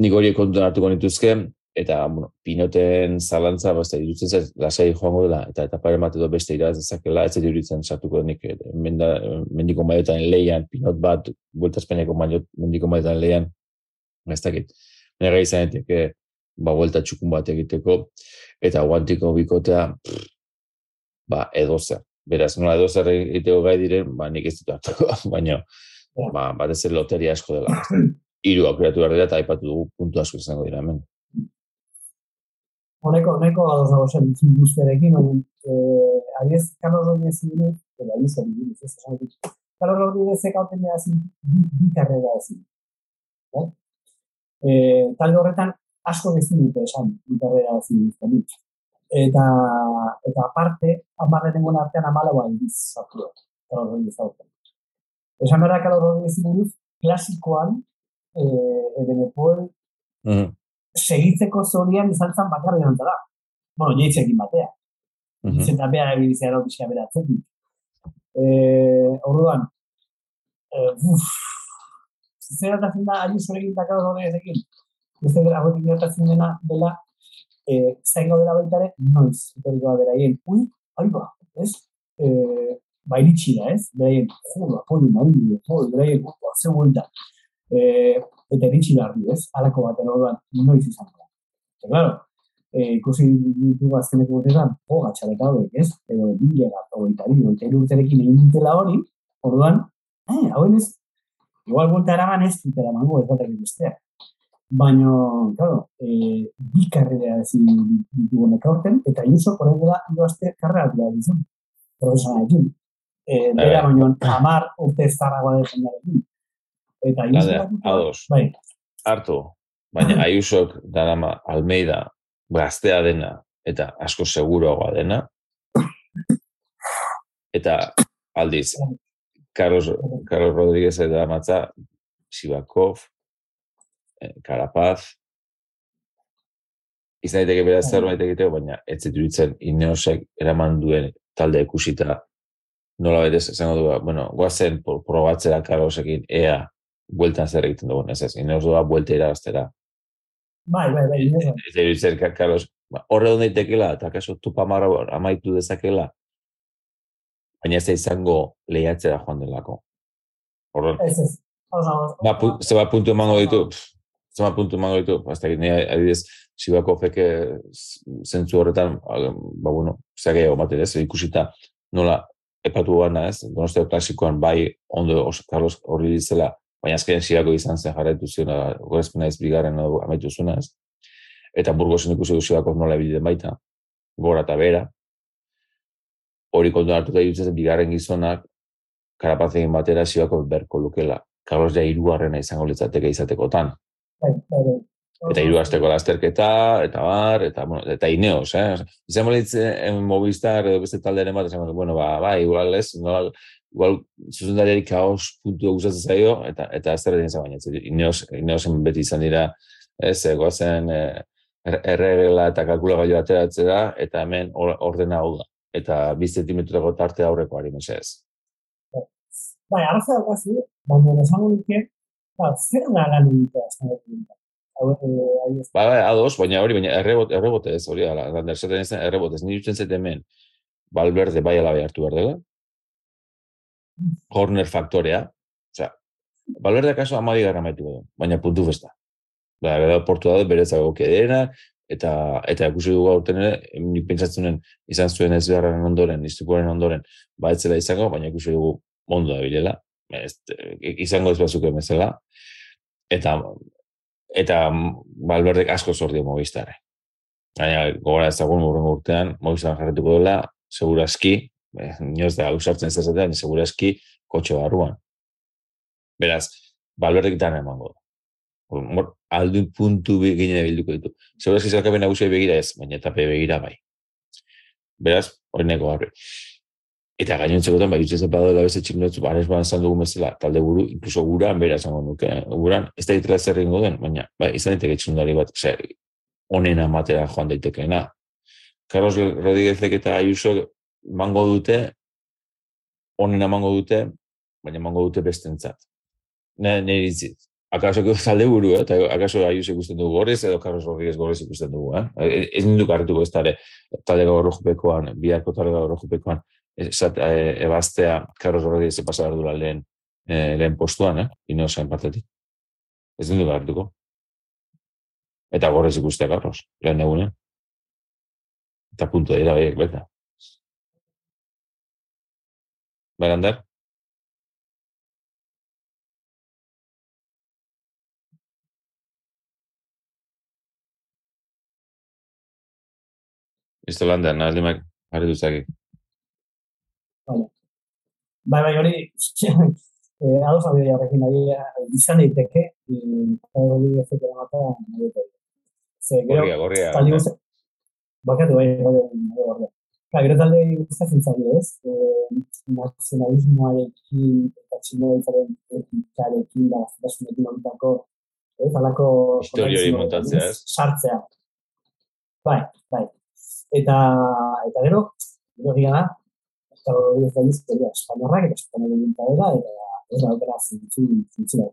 Speaker 1: nik hori kontuan hartuko nituzke eta bueno, pinoten zalantza beste irutzen zen lasai joango dela eta eta pare edo beste iraz dezakela ez iruditzen sartuko nik menda, mendiko mailetan leian pinot bat vuelta espainiako mendiko mailetan leian ez dakit nire izan ba vuelta txukun bat egiteko eta guantiko bikotea ba, edo zer. Beraz, nola edo zer egiteko gai diren, ba, nik ez dut hartuko, <laughs> baina, ba, bat ez loteria asko dela. <clears throat> Iru aukeratu behar dira eta aipatu dugu puntu asko izango dira hemen.
Speaker 2: Honeko, honeko gauz dago zen guzterekin, hori, eh, abiez, Carlos Rodríguez zibinu, eta abiez, hori, ez esan dut. Carlos Rodríguez eka hoten dira zin, bi, karrera ezin. Eh? Eh, talde horretan, asko gezin dute esan, bi karrera ezin dut. Eta, eta aparte, amarren egon artean amala bai biz, zartu Carlos Rodríguez hoten. Esan berda Carlos Rodríguez zibinu, klasikoan, eh, Ebenepol, mm segitzeko zorian izan zen bakarri da. Bueno, jaitzekin batea. Mm -hmm. Zenta behar egitea da pixka beratzen. Eh, orduan, eh, uff, zer da da, ari zure egin dakar hori ezekin. Beste gara, hori gertatzen dena, dela, eh, zaingo dela baitare, noiz, etorri goa beraien, ui, ari ba, ez? Eh, bairitxi da, ez? Beraien, jola, poli, maridu, jola, beraien, ze vuelta. Eh, eta eritxi garri, ez? Alako baten orduan, noiz izan da. Eta, claro, eh, ikusi ditugu azkeneko botetan, jo, gatxarek hauek, ez? Edo, bilega, ogeita bi, ogeita iru urterekin egin dutela hori, orduan, eh, hauen ez, igual bulta eraman ez, dut eraman ez batak besteak. Baina, claro, eh, bi karrera ezin ditugu neka horten, eta iuso, horrein dela, idoazte karrera dira dizun, profesionalekin. Eh, bera, baina, amar urte ez tarragoa Eta
Speaker 1: ados. Bai. Hartu. Baina Ayusok darama Almeida gaztea dena eta asko seguroagoa dena. Eta aldiz Carlos Carlos Rodríguez da matza Sibakov Karapaz Izan daiteke bera zer bai. egiteko, baina ez zituritzen ineosek eraman duen talde ikusita nola betez esango du, bueno, guazen probatzera Carlosekin ea bueltan zer egiten dugun, ez ez, inoz doa buelte irabaztera.
Speaker 2: Bai, bai, bai.
Speaker 1: Ez da, zer, Carlos, horre dut daitekela, eta kaso tupa amaitu dezakela, baina ez da izango lehiatzera joan delako.
Speaker 2: Horren. Ez ez.
Speaker 1: Ba, pu, zeba puntu emango ditu, zeba puntu emango ditu, hasta que nire adibidez, sibako feke zentzu horretan, ba, bueno, zage ego ez, ikusita nola epatu gana ez, donostea klasikoan bai ondo Carlos horri dizela baina azken sirako izan zen jarraitu zion, gorezpena ez bigarren amaitu zuna ez. Eta burgozen ikusi du sirako nola ebiden baita, gora eta bera. Hori kontu hartu da bigarren gizonak, karapatzen batera sirako berko lukela. Carlos ja irugarrena izango litzateke izatekotan.
Speaker 2: Bai, bai, bai.
Speaker 1: Eta hiru asteko lasterketa, eta bar, eta, bueno, eta ineos, eh? Izan bolitzen Movistar edo beste talderen bat, esan bueno, ba, ba, igual ez, nola, igual zuzendariari kaos puntu gustatzen zaio eta eta ez dira izan baina ineos ineosen beti izan dira ez eh, erregela eta kalkulagailu ateratzea eta hemen ordena hau da. Eta 2 cm tarte aurreko ari mesez
Speaker 2: Bai, arraza da gazi, baina esango duke, ba, zer da lan egitea esan
Speaker 1: dut. Ba, bai, ados, baina hori, baina errebot, errebote ez, hori, ala, errebote ez, errebote nire dutzen hemen, balberde bai alabe hartu behar dela, corner faktorea. Osea, Valverde kaso amari gara maitu du, baina puntu festa. Ba, bera portu da berezako kedena, eta eta ikusi dugu aurten ere, nik pentsatzunen izan zuen ez beharren ondoren, iztukoren ondoren, ba etzela izango, baina ikusi dugu ondo da bilela, ez, izango ez bazuk emezela, eta eta Valverde asko zordio mobistare. Baina, gogora ezagun urrengo urtean, mobistar jarretuko dela, segurazki, eh, nioz da usartzen ez ezatean, segurazki kotxe barruan. Beraz, balberdik dan emango. Mor, aldu puntu ginen bilduko ditu. Segurazki zelkapen nagusia begira ez, baina etape begira bai. Beraz, hori neko garri. Eta gainontzekotan, bai, utzez epado dela beste txiknotzu, bares ban zan dugu mesela, talde buru, inkluso guran, bera zango nuke, guran, ez da ditela zer ingo den, baina, bai, izan daiteke txundari bat, ose, onena matera joan daitekeena. Carlos Rodríguezek eta Ayuso mango dute, honen mango dute, baina mango dute bestentzat. Ne, ne itzit. Akaso que talde buru, eh? eta akaso aius ikusten dugu gorez, edo Carlos Rodríguez gorez ikusten dugu. Eh? Ez nindu karretuko ez tale, talde gaur rojupekoan, biharko talde gaur rojupekoan, esat, e, ebaztea Carlos Rodríguez epasa behar dula lehen, e, lehen postuan, eh? ino zain partetik. Ez nindu karretuko. Eta gorez ikustea Carlos, lehen egunen. Eta puntu dira, behiek, beta. Berander? Ez da landean, alde mak, harri duzaki.
Speaker 2: Vale. Bai, bai, hori, <laughs> eh, ados abia jarrekin nahi, izan daiteke, eta hori ez dut emata, nahi dut.
Speaker 1: Gorria, gorria.
Speaker 2: guzti, bakatu bai, bai, bai, bai, Ka, gero talde gustatzen zaio, ez? Eh, nazionalismoarekin eta txinoetzaren etikarekin, da, gaztasunekin horretako, ez, alako... Kontradikzio
Speaker 1: montatzea, ez?
Speaker 2: Sartzea. Bai, bai. Eta, eta gero, gero gira da, eta hori ez da historia espainiarrak eta espainiarrak egin dela, eta ez da okera zintzu, zintzu da.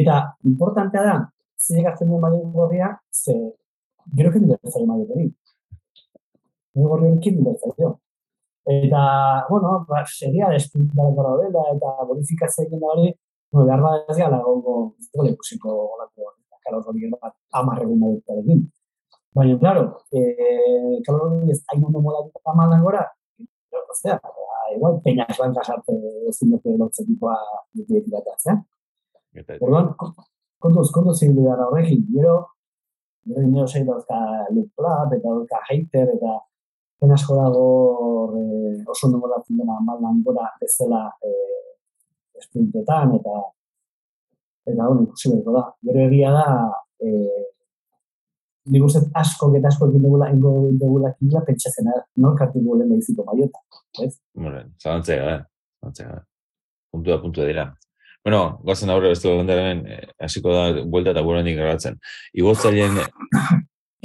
Speaker 2: Eta, importantea da, zer hartzen duen maio gorria, ze, gero kendu berzaio maio gorri. Maio gorri hori kendu berzaio. Eta, bueno, ba, seria despintar gara dela, eta bonifikazio egin da hori, bueno, behar bat ez gara, gongo, dugu ikusiko olako, kalor hori gero bat, amarregun maiotarekin. Baina, claro, eh, kalor hori ez hain ondo molatuta malan gora, pero, ostia, igual peñas blancas arte ezin dute lotzen dikoa dut bateratzea.
Speaker 1: Eta,
Speaker 2: Orduan, kontuz, kontuz zibilu gara horrekin, gero, gero dinero zei dauzka club, eta dauzka hater, eta pen asko dago eh, oso ondo molatzen dena maldan gora bezala eh, esprintetan, eta eta hori ikusi berko da. Gero egia da, eh, nik uste asko eta asko egin dugula, ingo dugula kila, pentsatzen da, nor kartu gulen behiziko maiota, ez?
Speaker 1: bueno, zalantzea gara, zalantzea gara. Puntua, puntua dira. Bueno, gozen aurre beste landeraren, eh, hasiko da, buelta eta buenanik grabatzen. Igotzaileen,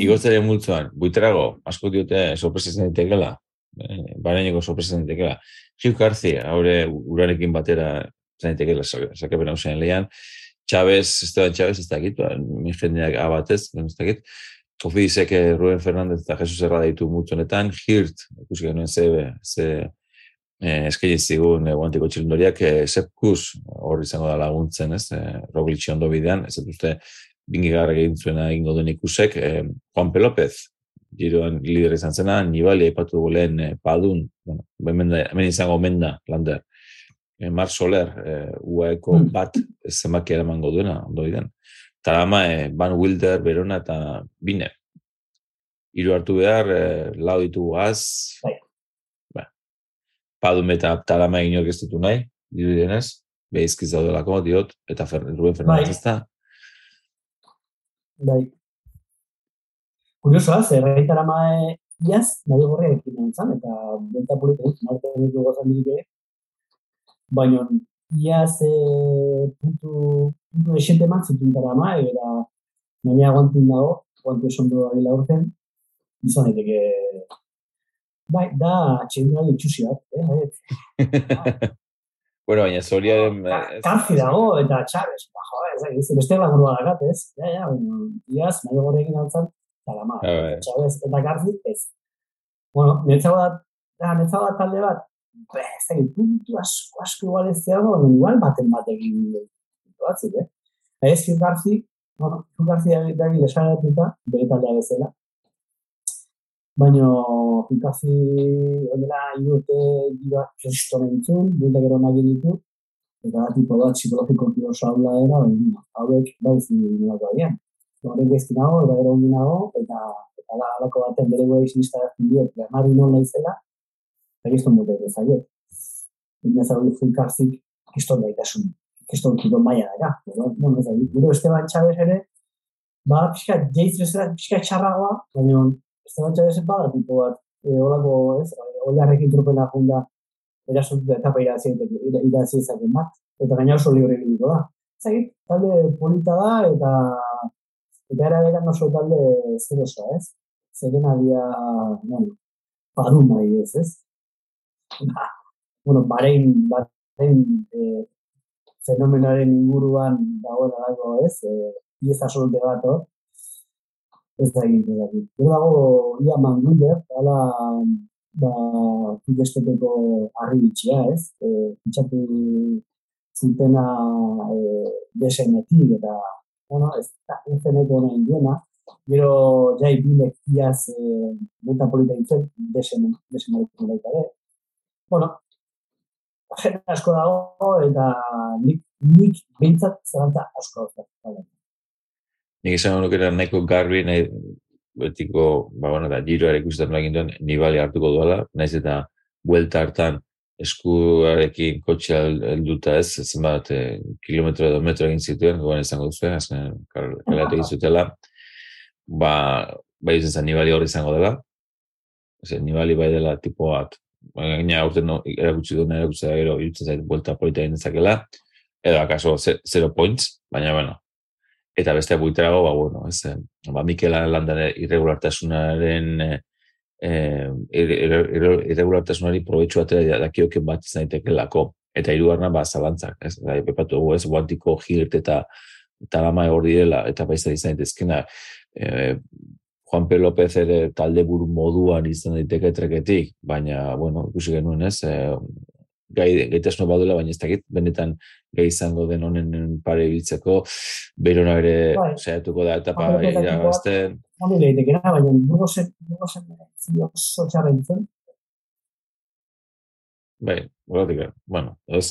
Speaker 1: igotzaileen multzuan, buitrago, asko diote sorpresa zen daitekela, eh, bareneko sorpresa zen daitekela. Hugh Carthy, haure urarekin batera zen daitekela, sakapen hau zen lehian. Chávez, Esteban Chávez, ez dakit, ba, mi jendeak abatez, ez dakit. Kofi dizek eh, Ruben Fernandez eta Jesus Erra ditu multzonetan, Hirt, ikusi genuen ze, ze eh, eskaini zigun eh, guantiko txilindoriak, eh, Sepp Kuss hor izango da laguntzen, ez, eh, Roglic ondo bidean, ez dut uste bingigarra egin zuena egingo duen ikusek, eh, Juan P. López, giroan lider izan zena, Nibali aipatu dugu lehen eh, Padun, bueno, hemen, da- hemen izango omen da, lander, eh, Mar Soler, eh, UAEko
Speaker 2: Hmm.
Speaker 1: bat zenbaki eramango duena, ondo bidean. Tarama, eh, Van Wilder, Verona eta Bine. Hiru hartu behar, eh, lau ditugu az,
Speaker 2: Bai.
Speaker 1: ba, Padun eta Tarama inork ez ditu nahi, dirudienez, behizkiz daudelako, diot, eta Fer, Ruben Fernandez
Speaker 2: Bai. Bai. Kuriosoa, zer gaitara mae iaz, nahi gorria ekin nintzen, eta benta polita dut, norte ditu gozan dirik ere. Baina, iaz e, puntu, puntu esente man zituen tara mae, eta gaina guantin dago, guantu eson du ari laurten, izan daiteke Bai, da, txendura ditxusi bat, eh? Bai, <laughs>
Speaker 1: bueno, baina zoriaren...
Speaker 2: Ka-
Speaker 1: eh, ez-
Speaker 2: Karzi dago, eta Chaves, ba, jo, ez, beste langurua dakat, ez? Ja, ja, baina, iaz, nahi gore egin altzan, talama,
Speaker 1: Ah, bai.
Speaker 2: Chaves eta Karzi, ez. Bueno, netzago da, da, netzago da talde bat, ba, ez da, puntu asko, asko igual ez dago, baina igual baten batekin puntu batzuk, eh? Ez, Garzi, bueno, Garzi da lesaratuta, bere taldea bezala, Baina, Hikazi, ondela, irute, dira, kriston entzun, buelta gero nahi ditu, eta tipo bat psikologiko oso haula era, hauek bai zinulako agian. Horrek gezti nago, eta gero ongi nago, eta, eta da, alako baten bere guai sinistaratzen diot, Bernardi non naizela, eta gizton bote ez zaiet. Ina zau Hikazik, kriston gaitasun, kriston kilo maia. Bueno, ez da, gero Esteban Chávez ere, ba, pixka, jeiz bezala, pixka txarragoa, baina, Esteban Chávez bada tipo bat, e, holako, ez, oilarrekin tropela junda, erasut etapa irazi irazi ezaken bat, eta gaina oso libre eginiko da. Zagit, talde polita da, eta eta era beran oso talde zerosa, ez? Zeren adia, bueno, padun nahi ez, ez? Ba, bueno, barein, barein e, fenomenoaren inguruan dagoen alako, ez? E, pieza solte bat, hor. Ez da egin ez. Gero dago Ia Mangunder, hala ba, tukesteteko harri bitxia, ez? E, pitxatu zutena e, desenetik eta, bueno, ez da, enzeneko nahi duena. Gero, jai bilek iaz e, buelta polita desen, desenetik baita ere. Bueno, jende asko dago eta nik, nik behintzat zelantza asko dauzkat.
Speaker 1: Nik esan nuke era nahiko garbi, nahi, betiko, ba, bueno, da, giro ere ikusten lagin duen, nibali hartuko duela, naiz eta buelta hartan eskuarekin kotxea helduta ez, ez bat, e, kilometro edo metro egin zituen, gogan izango duzu, azken, kalatu egin zutela, ba, bai izan zen nibali hori izango dela, ez, nibali bai dela tipo bat, gaina aurten no, erakutsi duen erakutsi da gero, irutzen zait, buelta polita egin dezakela, edo akaso, zero points, baina, bueno, eta beste buiterago, ba, bueno, ez, eh, ba, Mikel Landare irregulartasunaren eh, irregulartasunari probetxu atera dakioken bat izan daitekelako. Eta hirugarna ba, zalantzak, ez, da, pepatu ez, guantiko girt eta talama hori dela, eta baizta izan daitezkena, eh, Juan P. López ere talde buru moduan izan daiteke treketik, baina, bueno, ikusi genuen ez, eh, gai, gaitasno badula, baina ez dakit, benetan gai izango den honen pare ibiltzeko, berona ere bai. saiatuko da, eta pa irabazten.
Speaker 2: Hori lehitek era, baina nugo zen, nugo zen, oso txarra ditzen.
Speaker 1: Bai, horretik, bueno, edo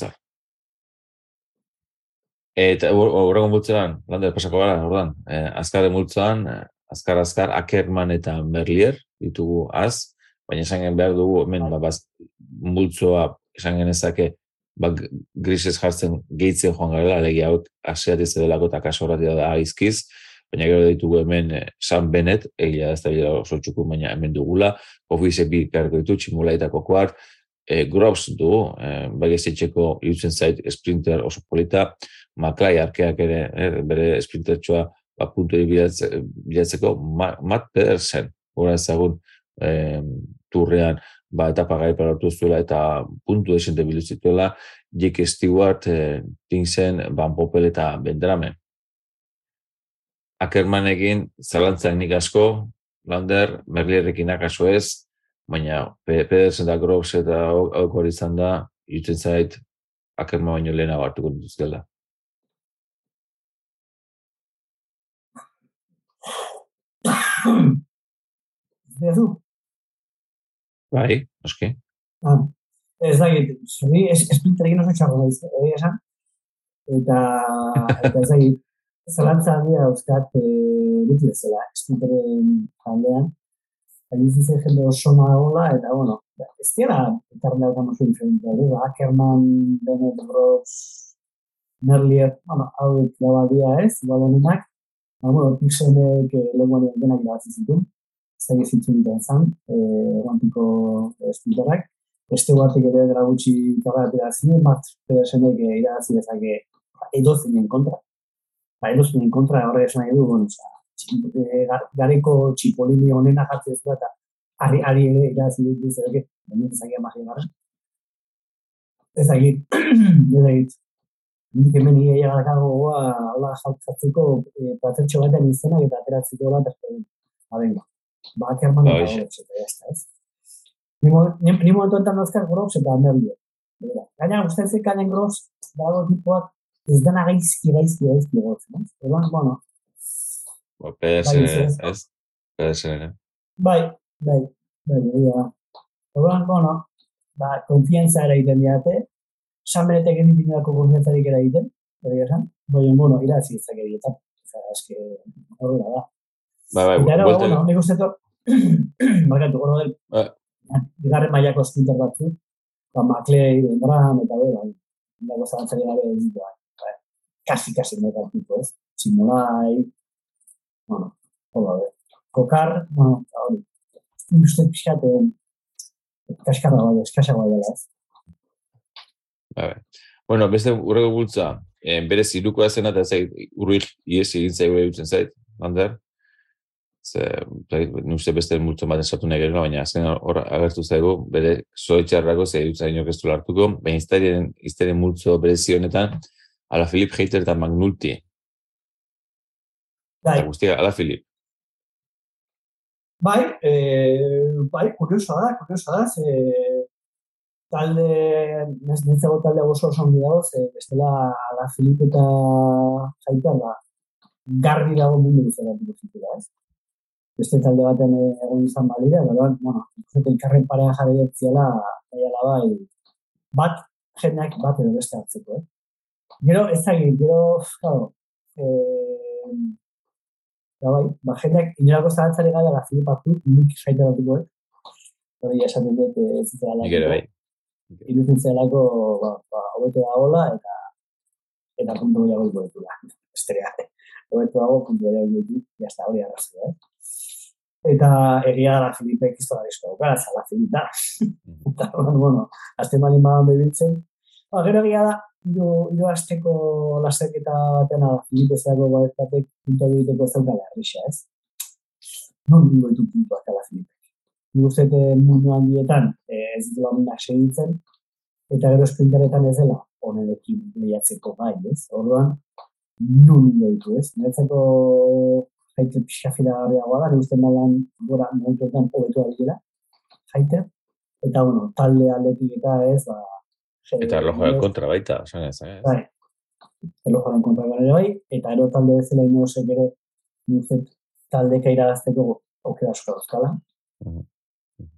Speaker 1: Eta horregon bultzean, lander pasako gara, ordan, eh, azkar multzoan, eh, azkar azkar, Ackerman eta Merlier ditugu az, baina esan behar dugu, hemen, ba, multzoa esan genezake, ba, grises jartzen gehitzen joan garela, legi hau aseat ez delako eta kaso da aizkiz, baina gero ditugu hemen eh, San Benet, egia ez da bila oso txuku, baina hemen dugula, ofize bi karko ditu, tximula eta kokoak, e, eh, Grobs du, e, eh, bai irutzen zait sprinter oso polita, Maklai arkeak ere, e, bere sprinter txoa, ba, puntu bilatzeko, Matt Pedersen, gora ezagun, e, turrean, ba, etapa gai paratu zuela eta puntu desente biluzituela Jake Stewart, e, Tinsen, Van Poppel eta Bendramen. Ackerman egin zalantzak nik asko, Lander, Merlierrekin akaso ez, baina Pedersen da Groves eta hori izan da, jutzen zait, Ackerman baino lehena hartuko dela.
Speaker 2: Bezu,
Speaker 1: Bai, oski.
Speaker 2: Ah, ez da, zuri, esplinter egin oso txago da, egia esan. Eta, eta ez da, zelantza handia dauzkat, e, beti bezala, esplinteren jaldean. Egin zizen jende oso nagola, eta, bueno, ez dira, horrela eta mozu diferentia, ba, Ackerman, Bennett, Brooks, Merlier, bueno, hau da badia ez, balonenak, ba, bueno, pixenek eh, lehenguan denak irabazi zituen zai ezitzu ditan zan, e, guantiko espintorak. Beste guartik ere dara gutxi atera zine, mat pedersenek e, irazi dezake edo zinen kontra. Ba, edo zinen kontra horre esan nahi du, bueno, oza, e, gareko txipolini honena jartzen ez eta ari, ari ere irazi ditu zerake, baina ez dakit amagi gara. Ez dakit, <clears throat> ez dakit. Nik hemen ia gara gago goa, hola jaltzatzeko, e, platertxo batean izenak eta ateratzeko bat, eta, ba, venga ba, Ackerman eta eta ez? Ni momentu enten dozkar Grops eta Merlier. Gaina, ustean ze kainen Grops, dago tipuak, ez dena gaizki, gaizki, gaizki ez? Edoan, bueno.
Speaker 1: Ba, PS, ez? PS,
Speaker 2: Bai, bai, bai, bai, Edoan, bueno, ba, konfianza ere egiten diate, San Benetek egin dinako konfiantzarik ere egiten, bai, esan, bai, bueno, irazi ezak egiten, eta, eske, horrela da.
Speaker 1: Bai, bai,
Speaker 2: Eta, bueno, nik uste to, markatu, gero del, bigarren mailako sprinter batzu, ba, Maclay, Bendran, eta be, bai, dago zalantzari gabe bai, bai, kasi, kasi, mega tipo, ez? Simulai, bueno, hola, be. Kokar, bueno, hori, uste pixate, kaskarra bai, eskasa bai dela, ez?
Speaker 1: Bai, bueno, beste urrego bultza, eh, bere ziruko zen eta zait, urruik iesi egin zaigu egiten zait, Ander? Ze nuste beste multzo bat esatu nahi gero, baina azken hor agertu zaigu, bere zoetxarrako ze dut zainok ez hartuko, baina izterien, izterien multzo bere zionetan, ala Filip Heiter eta Magnulti.
Speaker 2: Bai.
Speaker 1: Guztia, ala Filip.
Speaker 2: Bai, e, bai, kurioso da, kurioso da, ze talde, nintzago talde oso oso ondi dago, ze bestela ala Filip eta Heiter da, garri dago mundu guzera dut ez? Beste talde baten egon izan balira, gara, bueno, zute ikarren parea jarri etziela, baiala bai, bat, jendeak bat edo beste hartzeko, eh? Gero, ez da gero, claro, eh, Eta bai, ba, jendeak inolako zalantzari gara la Filip hartu, nik jaita batuko, eh? Hori esan dut, eh, ez zitza
Speaker 1: Nik ere bai.
Speaker 2: Irutzen zelako, ba, ba, hobeto da hola, eta eta puntu gehiago iko ditula. Esterea. Hobeto dago, puntu gehiago ditu, jazta hori arrazio, eh? Eta egia da la Filipek izto da bizko, gara, zala Filipa. Eta, bueno, azte malin badan bebiltzen. Ba, gero egia da, hiru hiru asteko lasterketa batean Filipe zelako batek puntu egiteko zeukala errisa, ez? Non dingo ditu puntuak ala Filipe. Nik uste dut mundu handietan eh, ez ditu aminak segitzen, eta gero esprintaretan ez dela onenekin lehiatzeko gai, ez? Orduan, nun dingo ditu, ez? Niretzako jaite pixka filagarriagoa da, nik uste malan gora momentuetan hobetu da jaite, eta bueno, talde aldetik eta ez, ba,
Speaker 1: Eta erlojoa kontra baita, esan ez, eh?
Speaker 2: Bai, erlojoaren kontra gara bai, eta ero talde bezala inosek ere, nik uste taldeka iragazteko aukera asko dauzkala.
Speaker 1: Mhm.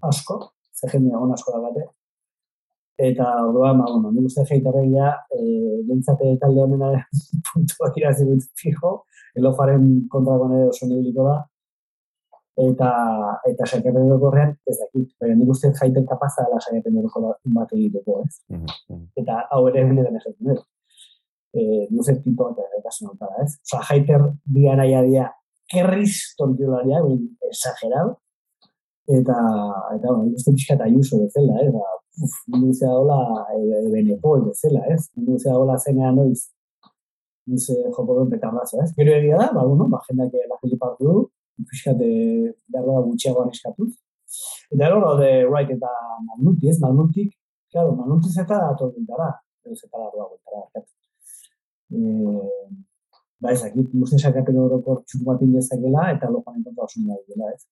Speaker 2: Asko, ze jende egon asko da bate. Eta orduan, ba, bueno, nik uste jeitarregia, e, bentsate talde honena <laughs> puntuak irazi dut fijo, elofaren kontrako nire oso nibiliko da, eta eta saiapen orokorrean ez dakit, baina nik uste jaiten kapaza dela saiapen orokor bat egiteko, ez?
Speaker 1: Mhm, mhm.
Speaker 2: eta hau ere benetan esaten dut. Eh, luze tipo eta erretasun hau ez? Osa, haiter dia nahi adia kerriz tontiolaria, exagerado, eta, eta, bueno, uste pixka eta ayuso bezala, eh? Ba, zea hola e, benepol bezala, ez? Zea hola zenean noiz, noiz eh, joko duen petardazo, ez? Gero egia da, ba, bueno, ba, jendak la Filipa hartu du, pixkat behar da gutxiagoan eskatuz. Eta gero daude Wright eta Malnuti, ez? Malnutik, claro, Malnuti zeta da atortintara, ez zeta da doa gultara, eh, ba ezakit, guzti sakapen orokor txuk bat indezakela, eta lopan enkontra osun da dela, ez?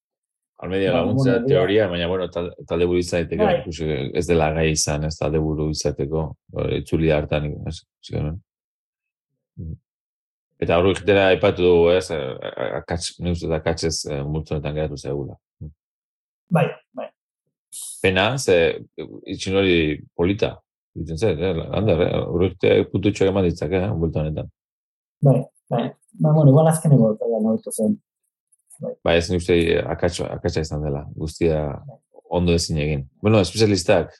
Speaker 1: Almedia
Speaker 2: Ba,
Speaker 1: laguntza
Speaker 2: bueno,
Speaker 1: teoria, baina bueno, tal- talde buru izateko,
Speaker 2: Bai.
Speaker 1: ikusi ez dela gai izan, ez talde buru izateko, hori, itzuli hartan, ez, zioen. Eta hori egitera aipatu dugu, ez, eh, akats, neuz eta akatsez eh, multzo honetan geratu zegula.
Speaker 2: Bai, bai.
Speaker 1: Pena, ze itxin hori polita, ditzen zen, eh, lander, eh, hori egite pututxoak eman ditzake, eh, multzo honetan.
Speaker 2: Bai, bai. Ba, bueno, igual azkeneko eta da nobetu zen.
Speaker 1: Ba, ez ni uste akatsa, akatsa izan dela, guztia ondo ezin egin. Bueno, espezialistak,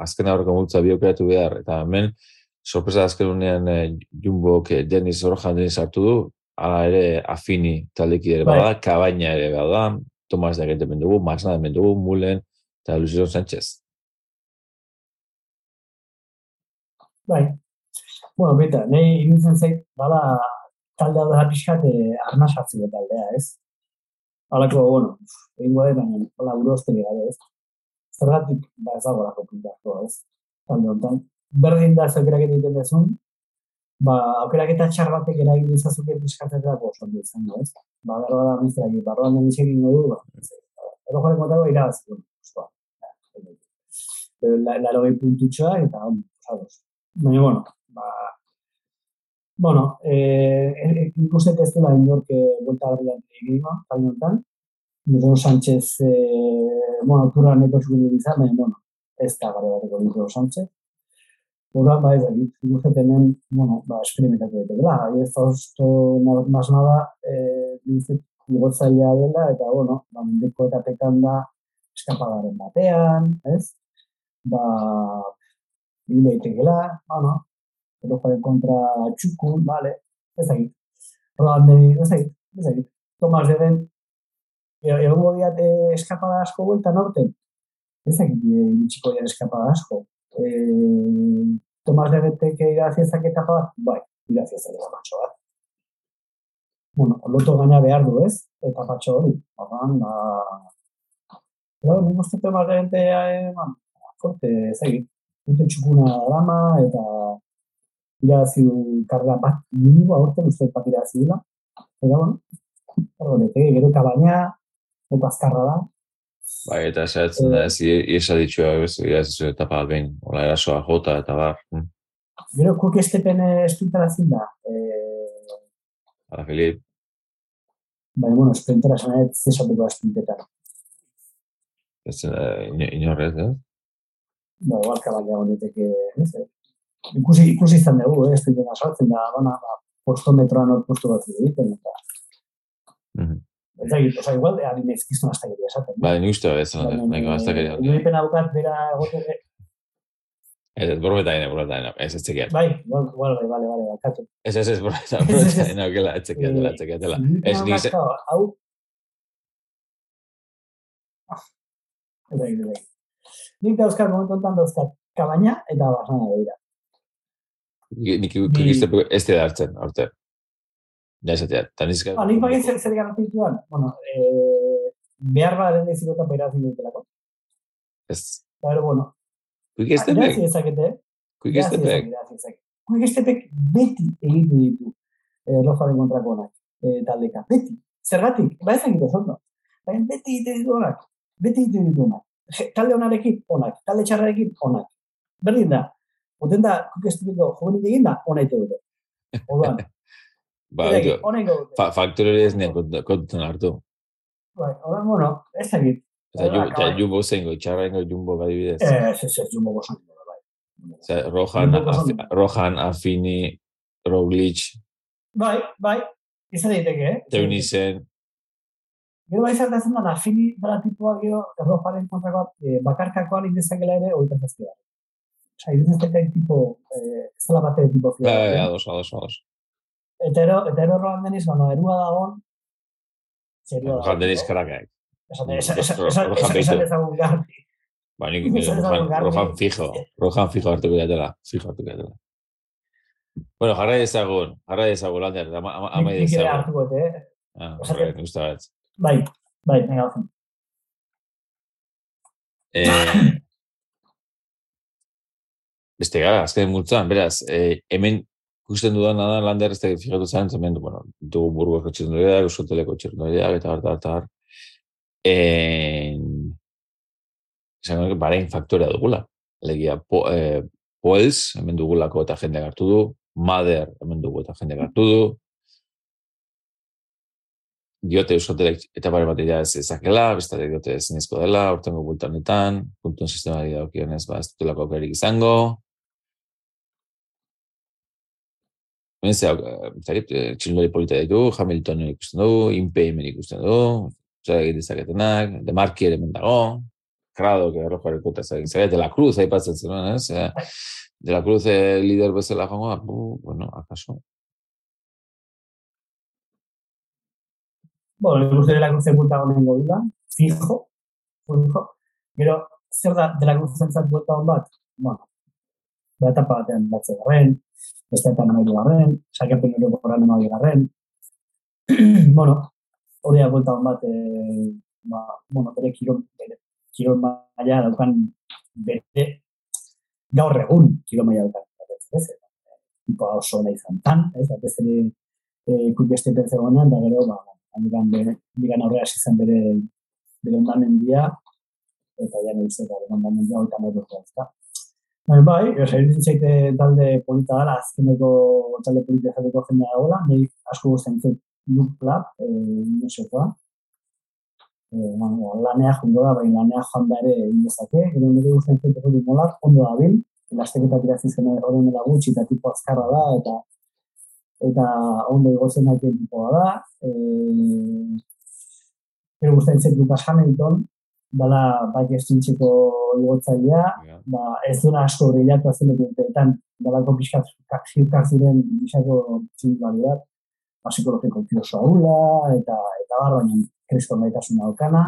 Speaker 1: azken aurreko multza biokeratu behar, eta hemen, sorpresa azken unean eh, Jumbo, Dennis Orojan Dennis hartu du, ala ere afini taldeki ere
Speaker 2: Bai.
Speaker 1: bada, kabaina ere bada, Tomas de Agente dugu, Marsna de dugu, Mulen, eta Luciano Sánchez.
Speaker 2: Bai. Bueno, beta, nahi iruditzen zait, bala, talde hau dela pixkat eh, arna sartzeko taldea, ez? Halako, bueno, egin gode, baina, hola, buru osteri gabe, ez? Zergatik, ba, ez dago lako puntako, ez? Talde honetan. Berdin da zaukerak egiten dezun, ba, aukerak eta txar batek eragin dizazuke piskatzetarako oso ondo izango, ez? Ba, berro da, mizterak, barroan den izegin du, ba, ez, edo joren kontako irabaziko, oskoa. Pero la, la logei puntutxoa, eta, osados. Baina, bueno, ba, bueno, eh, eh, nik uste ez dela inork eh, buelta berrian egin, talde honetan. Miguel Sánchez, eh, bueno, turra neko txukin izan, baina, bueno, ez da gare bateko Miguel Sánchez. Orduan, ba, ez dakit, nik uste hemen, bueno, ba, esperimentatu daitekeela. Ahí ez da osto, más nada, eh, nik uste igotzailea dela, eta, bueno, ba, mendeko eta pekan da eskapadaren batean, ez? Ba, ibile daitekela, bueno, erojaren kontra txukun, vale, ez dakit. Rodan deni, ez dakit, ez dakit. Tomas de Ben, egongo diat eh, eskapada asko bueltan aurten, ez dakit, eh, iritsiko dian eskapada asko. Eh, Tomas de Betek iraziezak etapa bat, bai, iraziezak etapatxo bat. Bueno, loto gaina behar du, ez? Etapatxo hori. Ordan, ba... Pero, nik uste Tomas de Bete, eh, man, forte, ez dakit. Puntu txukuna dama, eta irabazi du karga bat, minimo aurten uste bat irabazi dula. Eta, bueno, leteke, gero kabaina, eta azkarra da.
Speaker 1: Bai, eta esatzen da, ez, iesa ditxua, ez, ez, etapa bat behin, hola erasoa jota, eta bar, hm.
Speaker 2: Gero, kuk estepen esprintara zin da. Eh,
Speaker 1: Ala Filip,
Speaker 2: baina, bueno, esprintara zena ez zesatuko da sprintetan.
Speaker 1: ez, eh, ino- inorrez, ez?
Speaker 2: Ba, igual kabaina honeteke, ez, eh? Ikusi, ikusi izan dugu, eh, sprintera saltzen da, bana, ba, postometroan hor posto bat egiten, eta
Speaker 1: Mhm.
Speaker 2: Ez da, oza, igual, ari nezkizun astakeria esaten.
Speaker 1: Bai, ni uste ez, nahi gaztakeria.
Speaker 2: Uripen abukat bera egote,
Speaker 1: Ez, ez, borbeta dina, borbeta dina, ez, ez txekiat.
Speaker 2: bai, igual, igual, bai, bale, bale, bakatu.
Speaker 1: Ez, ez, ez, borbeta, <laughs> borbeta dina, okela, ez txekiat ez txekiat. Ez, nik ze-
Speaker 2: hau, ez da, ez da. Nik dauzkat, momentu enten dauzkat, kabaina eta basana begira.
Speaker 1: Nik ikiste ez te hartzen, orte. Ja, esatea, eta nizka...
Speaker 2: Ah, nik bagin zer, zer garratu dituan, bueno, eh, behar baren ezikotan behiratzen dutelako.
Speaker 1: Ez,
Speaker 2: Pero, bueno,
Speaker 1: kuik ez
Speaker 2: irazi
Speaker 1: tepek,
Speaker 2: dezakete,
Speaker 1: kuik ez tepek.
Speaker 2: Quick Stepek beti egiten ditu eh, Rojaren kontrako onak, eh, taldeka. Beti. Zergatik, ba ez egiten zondo. Baina beti egiten ditu onak. Beti egiten ditu onak. Je, talde onarekin onak, talde txarrarekin onak. Berdin da. Oten da, Quick Stepeko juvenil egin da, ona ite dute. Orduan, <laughs>
Speaker 1: Ba,
Speaker 2: Eta dute.
Speaker 1: fa, faktori hori ez nien kont- kontutan hartu.
Speaker 2: Bai, orduan, bueno, ez egit.
Speaker 1: Eta
Speaker 2: Hola,
Speaker 1: ju- eta
Speaker 2: kabai.
Speaker 1: jumbo zengo, txarrengo jumbo adibidez.
Speaker 2: Ez, ez, ez, jumbo gosan. Bai.
Speaker 1: Rohan, Afi-. Rohan, Afini, Roglic,
Speaker 2: bai, bai, izan daiteke, eh?
Speaker 1: Teunisen,
Speaker 2: Gero bai zertatzen da, afini dara tipua gero, errojaren kontrakoa, e, bakarkakoan indezakela ere, oita zazpia. Osa, indezakela tipo, eh, ez dela bate tipo
Speaker 1: bai, bai,
Speaker 2: fila.
Speaker 1: ados, ados, ados.
Speaker 2: Eta ero, eta ero erroan deniz, bueno, erua dagoen, zerua
Speaker 1: Rohan deniz karakak.
Speaker 2: Esan, ezagun garbi.
Speaker 1: Ba, nik Rohan
Speaker 2: garbi.
Speaker 1: fijo, Rohan fijo hartuko jatela, fijo hartuko jatela. Bueno, jarra ezagun, jarra ezagun, lander, ama, ama, ama
Speaker 2: Nik ere
Speaker 1: ezagun.
Speaker 2: hartuko, eh?
Speaker 1: Ah, horrek, nik uste bat.
Speaker 2: Bai, bai, venga.
Speaker 1: Eh, beste gara, azken multzan, beraz, eh, hemen ikusten dudan da lander ez da fijatu zen, hemen, bueno, dugu burgoko txirrendoriak, euskoteleko txirrendoriak, eta harta, harta, harta. En... Esan barain faktorea dugula. Legia, po, eh, Poels, hemen dugulako eta jende hartu du, Mader, hemen dugu eta jende hartu du, diote euskotelek eta bare bat ez ezakela, beste diote ezinezko dela, urtengo bultanetan, puntuen sistemari daukionez, ba, ez dutelako aukerik izango. Hemen ze, zarit, txilindori polita ditu, Hamilton ikusten du, Impe hemen ikusten du, zer egin dezaketenak, De Marki ere hemen dago, Krado, que errojaren kuta zagin zagin, De La Cruz, aipatzen zenuen, ez? Eh, De La Cruz eh, lider bezala joango, da, bu, bueno, akaso.
Speaker 2: Bueno, nik uste dela cruze bulta honen godula, fijo, fijo. Gero, zer da dela cruze zentzat bulta hon bat? Bueno, etapa batean batze garren, beste eta namairu garren, sakepen hori goran namairu garren. <clears throat> bueno, hori da bulta hon bat, e, ba, bueno, bere kirol, bere kirol maila daukan bere gaur egun kirol maila daukan. Ez, tipo oso ona izan tan, ez, batez ere e, kukeste pertzegonean, da gero, ba, Handikan, bere, handikan aurrera zen bere, bere ondamendia, eta ja nahi zeta bere ondamendia hoita nahi ezta. Baina bai, oza, iruditzen zaite talde polita dela, azkeneko talde polita jateko jendea dagoela, nahi asko guztien zait Loop Club, e, inosekoa. E, bueno, lanea jungo da, baina lanea joan da ere indezake, gero nire guztien zait hori molar, ondo da bil, elasteketak irazi zen horren dela gutxi, eta tipo azkarra da, eta eta ondo igotzen daite tipoa da. Eh, pero gustatzen zait Lucas Hamilton, dala bike estintzeko igotzailea, ba, ez duena asko brillatu azkeneko urteetan, dalako pixkat zirkar ziren bisako txintuari bat, ba, psikologiko oso ahula, eta, eta bar, baina kristo maitasuna daukana.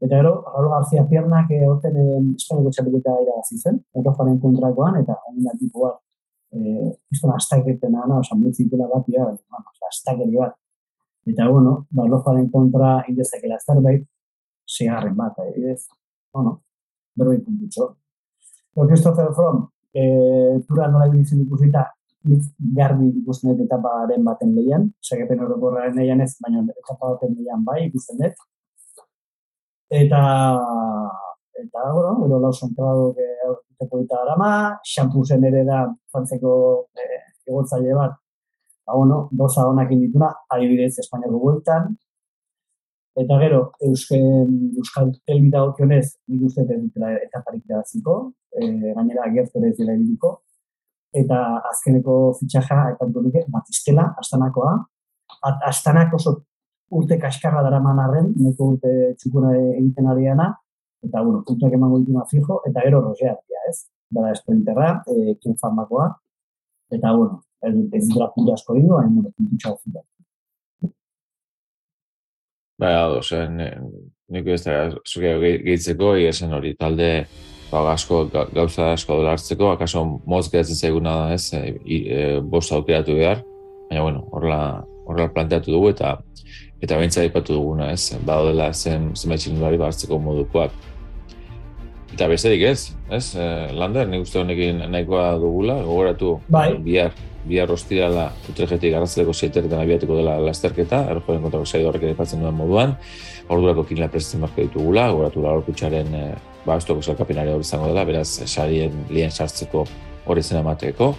Speaker 2: Eta gero, Raúl García Piernak eh, orten eh, Espainiako txapelketa irabazi zen, errofaren kontrakoan, eta onina tipo bat, eh, kriston astaketen ana, oza, mutzitela bat, ja, bueno, astakeri bat. Eta, bueno, ba, errofaren kontra indezakela zerbait, segarren bat, adibidez. Bueno, berbait puntutxo. Pero Christopher Fromm, eh, tura nola ibilitzen ikusita, nik garbi ikusten dut etaparen baten lehian, segepen orokorraren lehian ez, baina etapa baten lehian bai ikusten dut. Eta, eta, bueno, gero Lawson Prado urte polita darama, Xampusen ere da frantzeko eh, egotzaile bat, ba, bueno, doza honak indituna, adibidez Espainiako bueltan, eta gero, Eusken, Euskal Telbi dagokionez, nik uste ez dutela etaparik irabaziko, e, gainera gertu ere ez dela ibiliko, eta azkeneko fitxaja, aipatuko nuke, Batistela, Astanakoa, At, Astanak oso urte kaskarra dara manarren, neko urte txukuna egiten ariana, eta, bueno, puntuak emango dituna fijo, eta gero rosea, ez? Bada esprinterra, e, kin farmakoa, eta, bueno, ez dira puntu asko ingo, hain, bueno, puntu txau
Speaker 1: Bai, ados, nik ez da, zuke gehitzeko, egia hori, talde, ba, asko, gauza asko dola hartzeko, akaso moz gehatzen zaiguna da, ez, e, e, bost aukeratu behar, baina, bueno, horrela, horrela planteatu dugu, eta eta bentsa ipatu duguna, ez, badela zen zenbait txilindulari hartzeko modukoak. Eta besterik ez, ez, e, Lander, nik uste honekin nahikoa dugula, gogoratu,
Speaker 2: bai.
Speaker 1: bihar, bihar ostirala utrejetik garratzeko zieteretan abiatuko dela lasterketa, erjoren kontrako zaidu horrek edatzen duen moduan, ordurako kinela prestatzen marka ditugula, gogoratu la horkutxaren e, ba, estoko zelkapenari hori izango dela, beraz, sarien lien sartzeko hori zen amateko.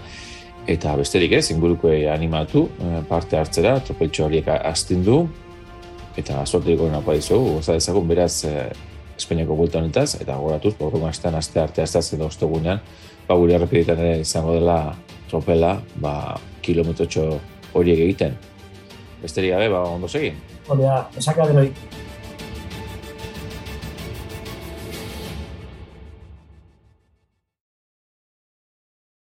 Speaker 1: Eta besterik ez, inguruko animatu e, parte hartzera, tropeltxo horiek astindu, eta sortu diko nagoa izugu, goza dezagun beraz e, Espainiako bulta honetaz, eta goratuz, borruma estan aste arte azte azte doztu gunean, ba, gure errepidetan izango dela tropela, ba, kilometrotxo horiek egiten. Besterik gabe, ba, ondo segin.
Speaker 2: Hori da, esaka